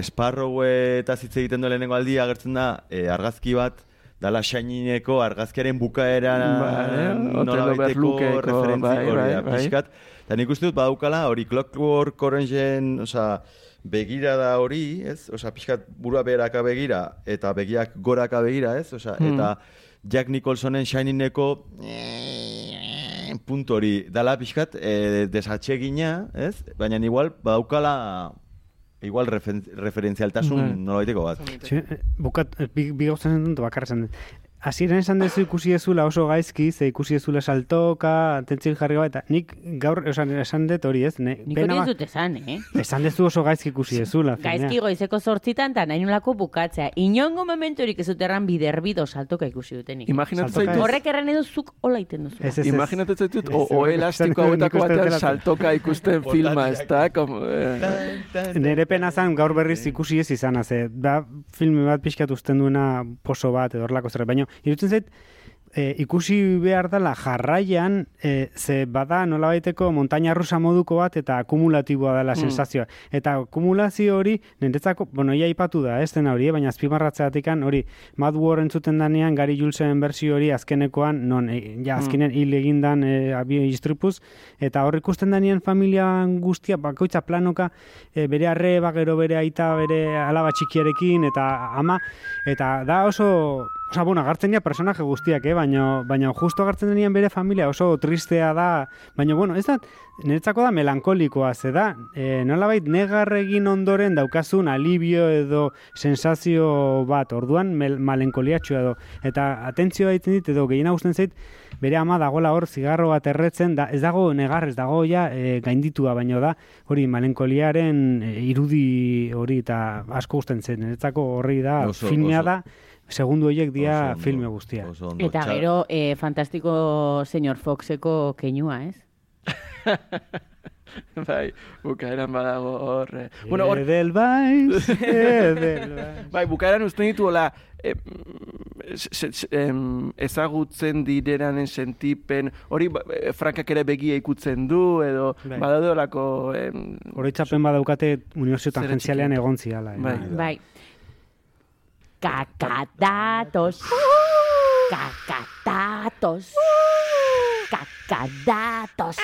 Sparrowe eta hitz egiten du lehenengo aldia agertzen da, e, argazki bat, dala Shinineko argazkiaren bukaera Bai, nola Berlukeko, referentzi bai, bai, bai. pixkat. Eta nik uste dut badaukala hori Clockwork Orangeen, osea, begira da hori, ez? Osea, pixkat burua beheraka begira, eta begiak goraka begira, ez? Osea, Hmm. eta Jack Nicholsonen Shiningeko puntu hori, dala pixkat e, desatsegina, ez? Baina igual badaukala igual refen, referentzialtasun Bai. nolabaiteko bat. Sí, eh, bukat, eh, bi, bi gauza zen dut bakarra dut. Hasieran esan dezu ikusi ezula oso gaizki, ze ikusi ezula saltoka, atentzio jarri eta nik gaur esan, esan dut hori ez, ne, Nik hori ez dut esan, eh? esan dezu oso gaizki ikusi ezula. Gaizki goizeko sortzitan, eta nahi nolako bukatzea. Inongo momenturik ez dut erran biderbido saltoka ikusi dutenik. Imaginatzen zaitut, Horrek erran edo zuk hola iten duzu. Ez, ez, ez. imaginatzen zaitut, Ez, o, elastiko hauetako batean saltoka ikusten filma, ez da? Nere pena zan gaur berriz ikusi ez izan, ze, da filme bat pixkat usten duena poso bat edo horlako zerbait, baina irutzen zait, e, ikusi behar dela jarraian, e, ze bada nolabaiteko montaña rusa moduko bat eta akumulatiboa dela sensazioa. Eta akumulazio hori, niretzako, bueno, ia ipatu da, ez dena hori, eh, baina azpimarratzeatikan hori, Mad War entzuten danean, Gary Julesen bersio hori azkenekoan, non, e, ja, azkenen hil egindan e, abio istripuz, eta hor ikusten danean familia guztia, bakoitza planoka, e, bere arreba, gero bere aita, bere alaba txikiarekin, eta ama, eta da oso, Osa, bueno, agartzen dira personaje guztiak, eh? baina, baina justo agartzen denean bere familia oso tristea da, baina, bueno, ez da, niretzako da melankolikoa, ze da, e, nolabait negar egin ondoren daukazun alibio edo sensazio bat, orduan mel, malenkoliatxua edo, eta atentzioa egiten dit, edo gehiena gusten zait, bere ama dagola hor zigarro bat erretzen, da, ez dago negar, ez dago ja e, gainditua, baino da, hori malenkoliaren e, irudi hori eta asko gusten zen, niretzako horri da, Oso- filmea oso- da, segundu horiek dia Oso filme guztia. oso ondo. Eta gero, eh, fantastiko señor Foxeko keinua, ez? bai, bukaeran badago hor... eh. Bueno, hor, Edelweiss. bai, bukaeran uste ditu, hola, em, ezagutzen direranen sentipen, hori ba- eh, frankak ere begia ikutzen du, edo Bai. badaude olako... Em, Oroitzapen badaukate unibertsio tangentzialean txiki. egon ziala. eh. Bai. Bai. Kakadatos. Kakadatos. Kakadatos.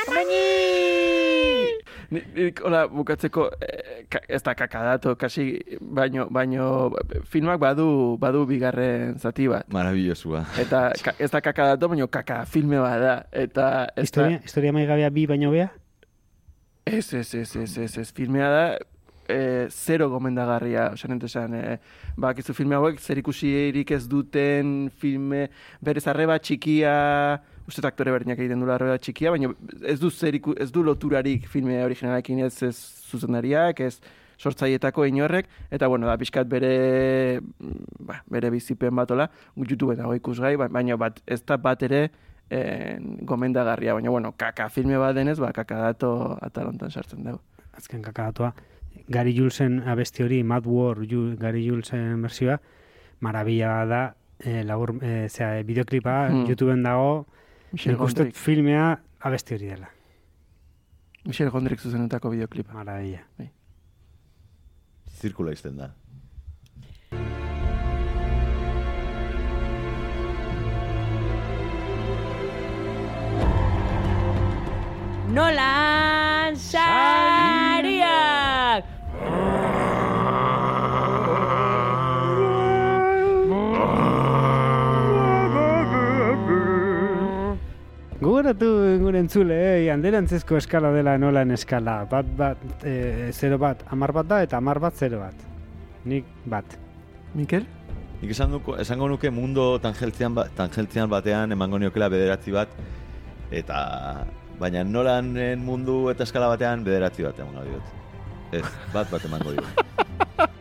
Ni- Nik, hola, bukatzeko, eh, ez da kakadato, kasi, baino, baino, filmak badu, badu bigarren zati bat. Maravillosua. Eta ka, ez da kakadato, baino kaka filme bat da. Eta ez Historia, historia maigabea bi baino bea? Ez, ez, ez, ez, ez, ez, filmea da, e, zero gomendagarria, osan entesan, e, bakizu filme hauek zer ikusirik ez duten filme, berez arreba txikia, uste aktore berdinak egiten dula arreba txikia, baina ez du, zer ez du loturarik filme originalekin ez, ez zuzendariak, ez sortzaietako inorrek, eta bueno, da, pixkat bere, ba, bere bizipen batola, YouTube dago ikusgai, ba- baina bat, ez da bat ere, en, gomendagarria, baina bueno, kaka filme bat denez, ba, kaka dato atalontan sartzen dugu. Azken kakadatua. Gary Julesen abesti hori, Mad War, Ju, Gary Julesen versioa, marabila da, e, labur, e, zera, bideoklipa, Hmm. YouTubeen dago, Gondrik, filmea abesti hori dela. Michel Gondrik zuzenutako bideoklipa. Marabila. Zirkula izten da. Nolan sariak! Gugoratu gure entzule, eh, anderantzezko eskala dela nolan eskala. Bat, bat, e, zero bat, amar bat da, eta amar bat, zero bat. Nik bat. Mikel? Nik esan duko, esango nuke mundo tangeltzian, ba, tangeltzian batean emango niokela bederatzi bat, eta baina nolanen mundu eta eskala batean bederatzi bat emango diot. Ez, bat bat emango diot.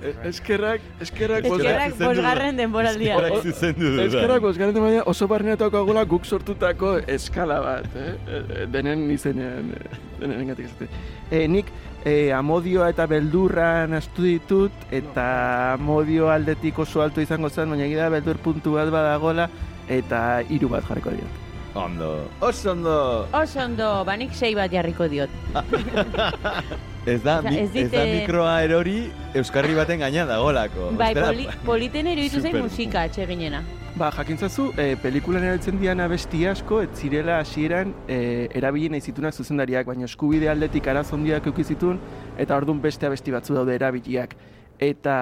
Eskerrak, eskerrak, Eskerrak bosgarren denboraldia. Eskerrak zuzendu dudan. Eskerrak bosgarren baina oso barneatuak agula guk sortutako eskala bat, eh? E, Denen izenean, eh, denen engatik ez e, Nik e, amodioa eta beldurran astu ditut, eta amodio aldetik oso alto izango zen, baina egia da beldur puntu bat badagola, eta hiru bat jarriko diot. Ondo, oso ondo! Oso ondo, banik sei bat jarriko diot. Ez da, Osea, mi, ez ez, da mikroa erori Euskarri baten gaina dagolako. Bai, Ostera, poli, politen iruditu zain musika atseginena. Ba, jakintzazu, e, pelikulan erabiltzen dian abesti asko, ez zirela hasieran e, erabili nahi zitunak zuzendariak, baina eskubide aldetik araz hondiak euki zituen, eta orduan beste abesti batzu daude erabiliak. Eta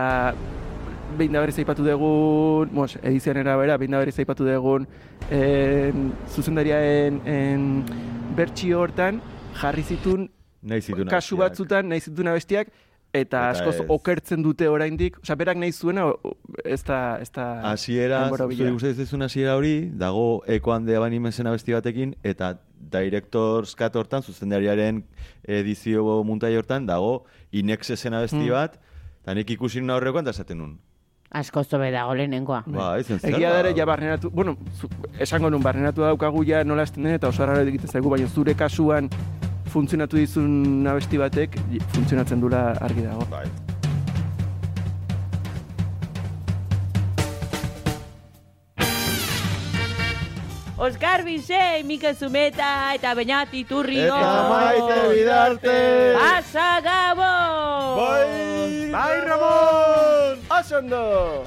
behin da berriz aipatu dugun, mos, edizioan erabera, behin da berriz aipatu dugun en, zuzendariaen en, bertsio hortan jarri zituen nahi zituen kasu batzutan nahi zituen abestiak, eta, Eta askoz ez. okertzen dute oraindik, osea, berak nahi zuena, ez da, ez da... Hasiera, zure guzti ez dezun hasiera hori, dago ekoan de abanimenzen abesti batekin, eta Directors Cut hortan, zuzendariaren edizio muntai hortan, dago Inexesen abesti Mm. bat, eta nik ikusi nuen aurrekoan, eta esaten nun. Asko zobe dago lehenengoa. Ba, izen zer. Egia da ere, ba. ja barneratu, bueno, zu, esango nun, barneratu daukagu ja nola esten den, eta oso arraro egiten zaigu, baina zure kasuan funtzionatu dizun abesti batek, funtzionatzen dula argi dago. Bai. Oskar Bisei, Mikel Zumeta eta Beñat Iturrio. Eta maite bidarte! Asa Gabon! Bai! Bai, Ramon! Ondo!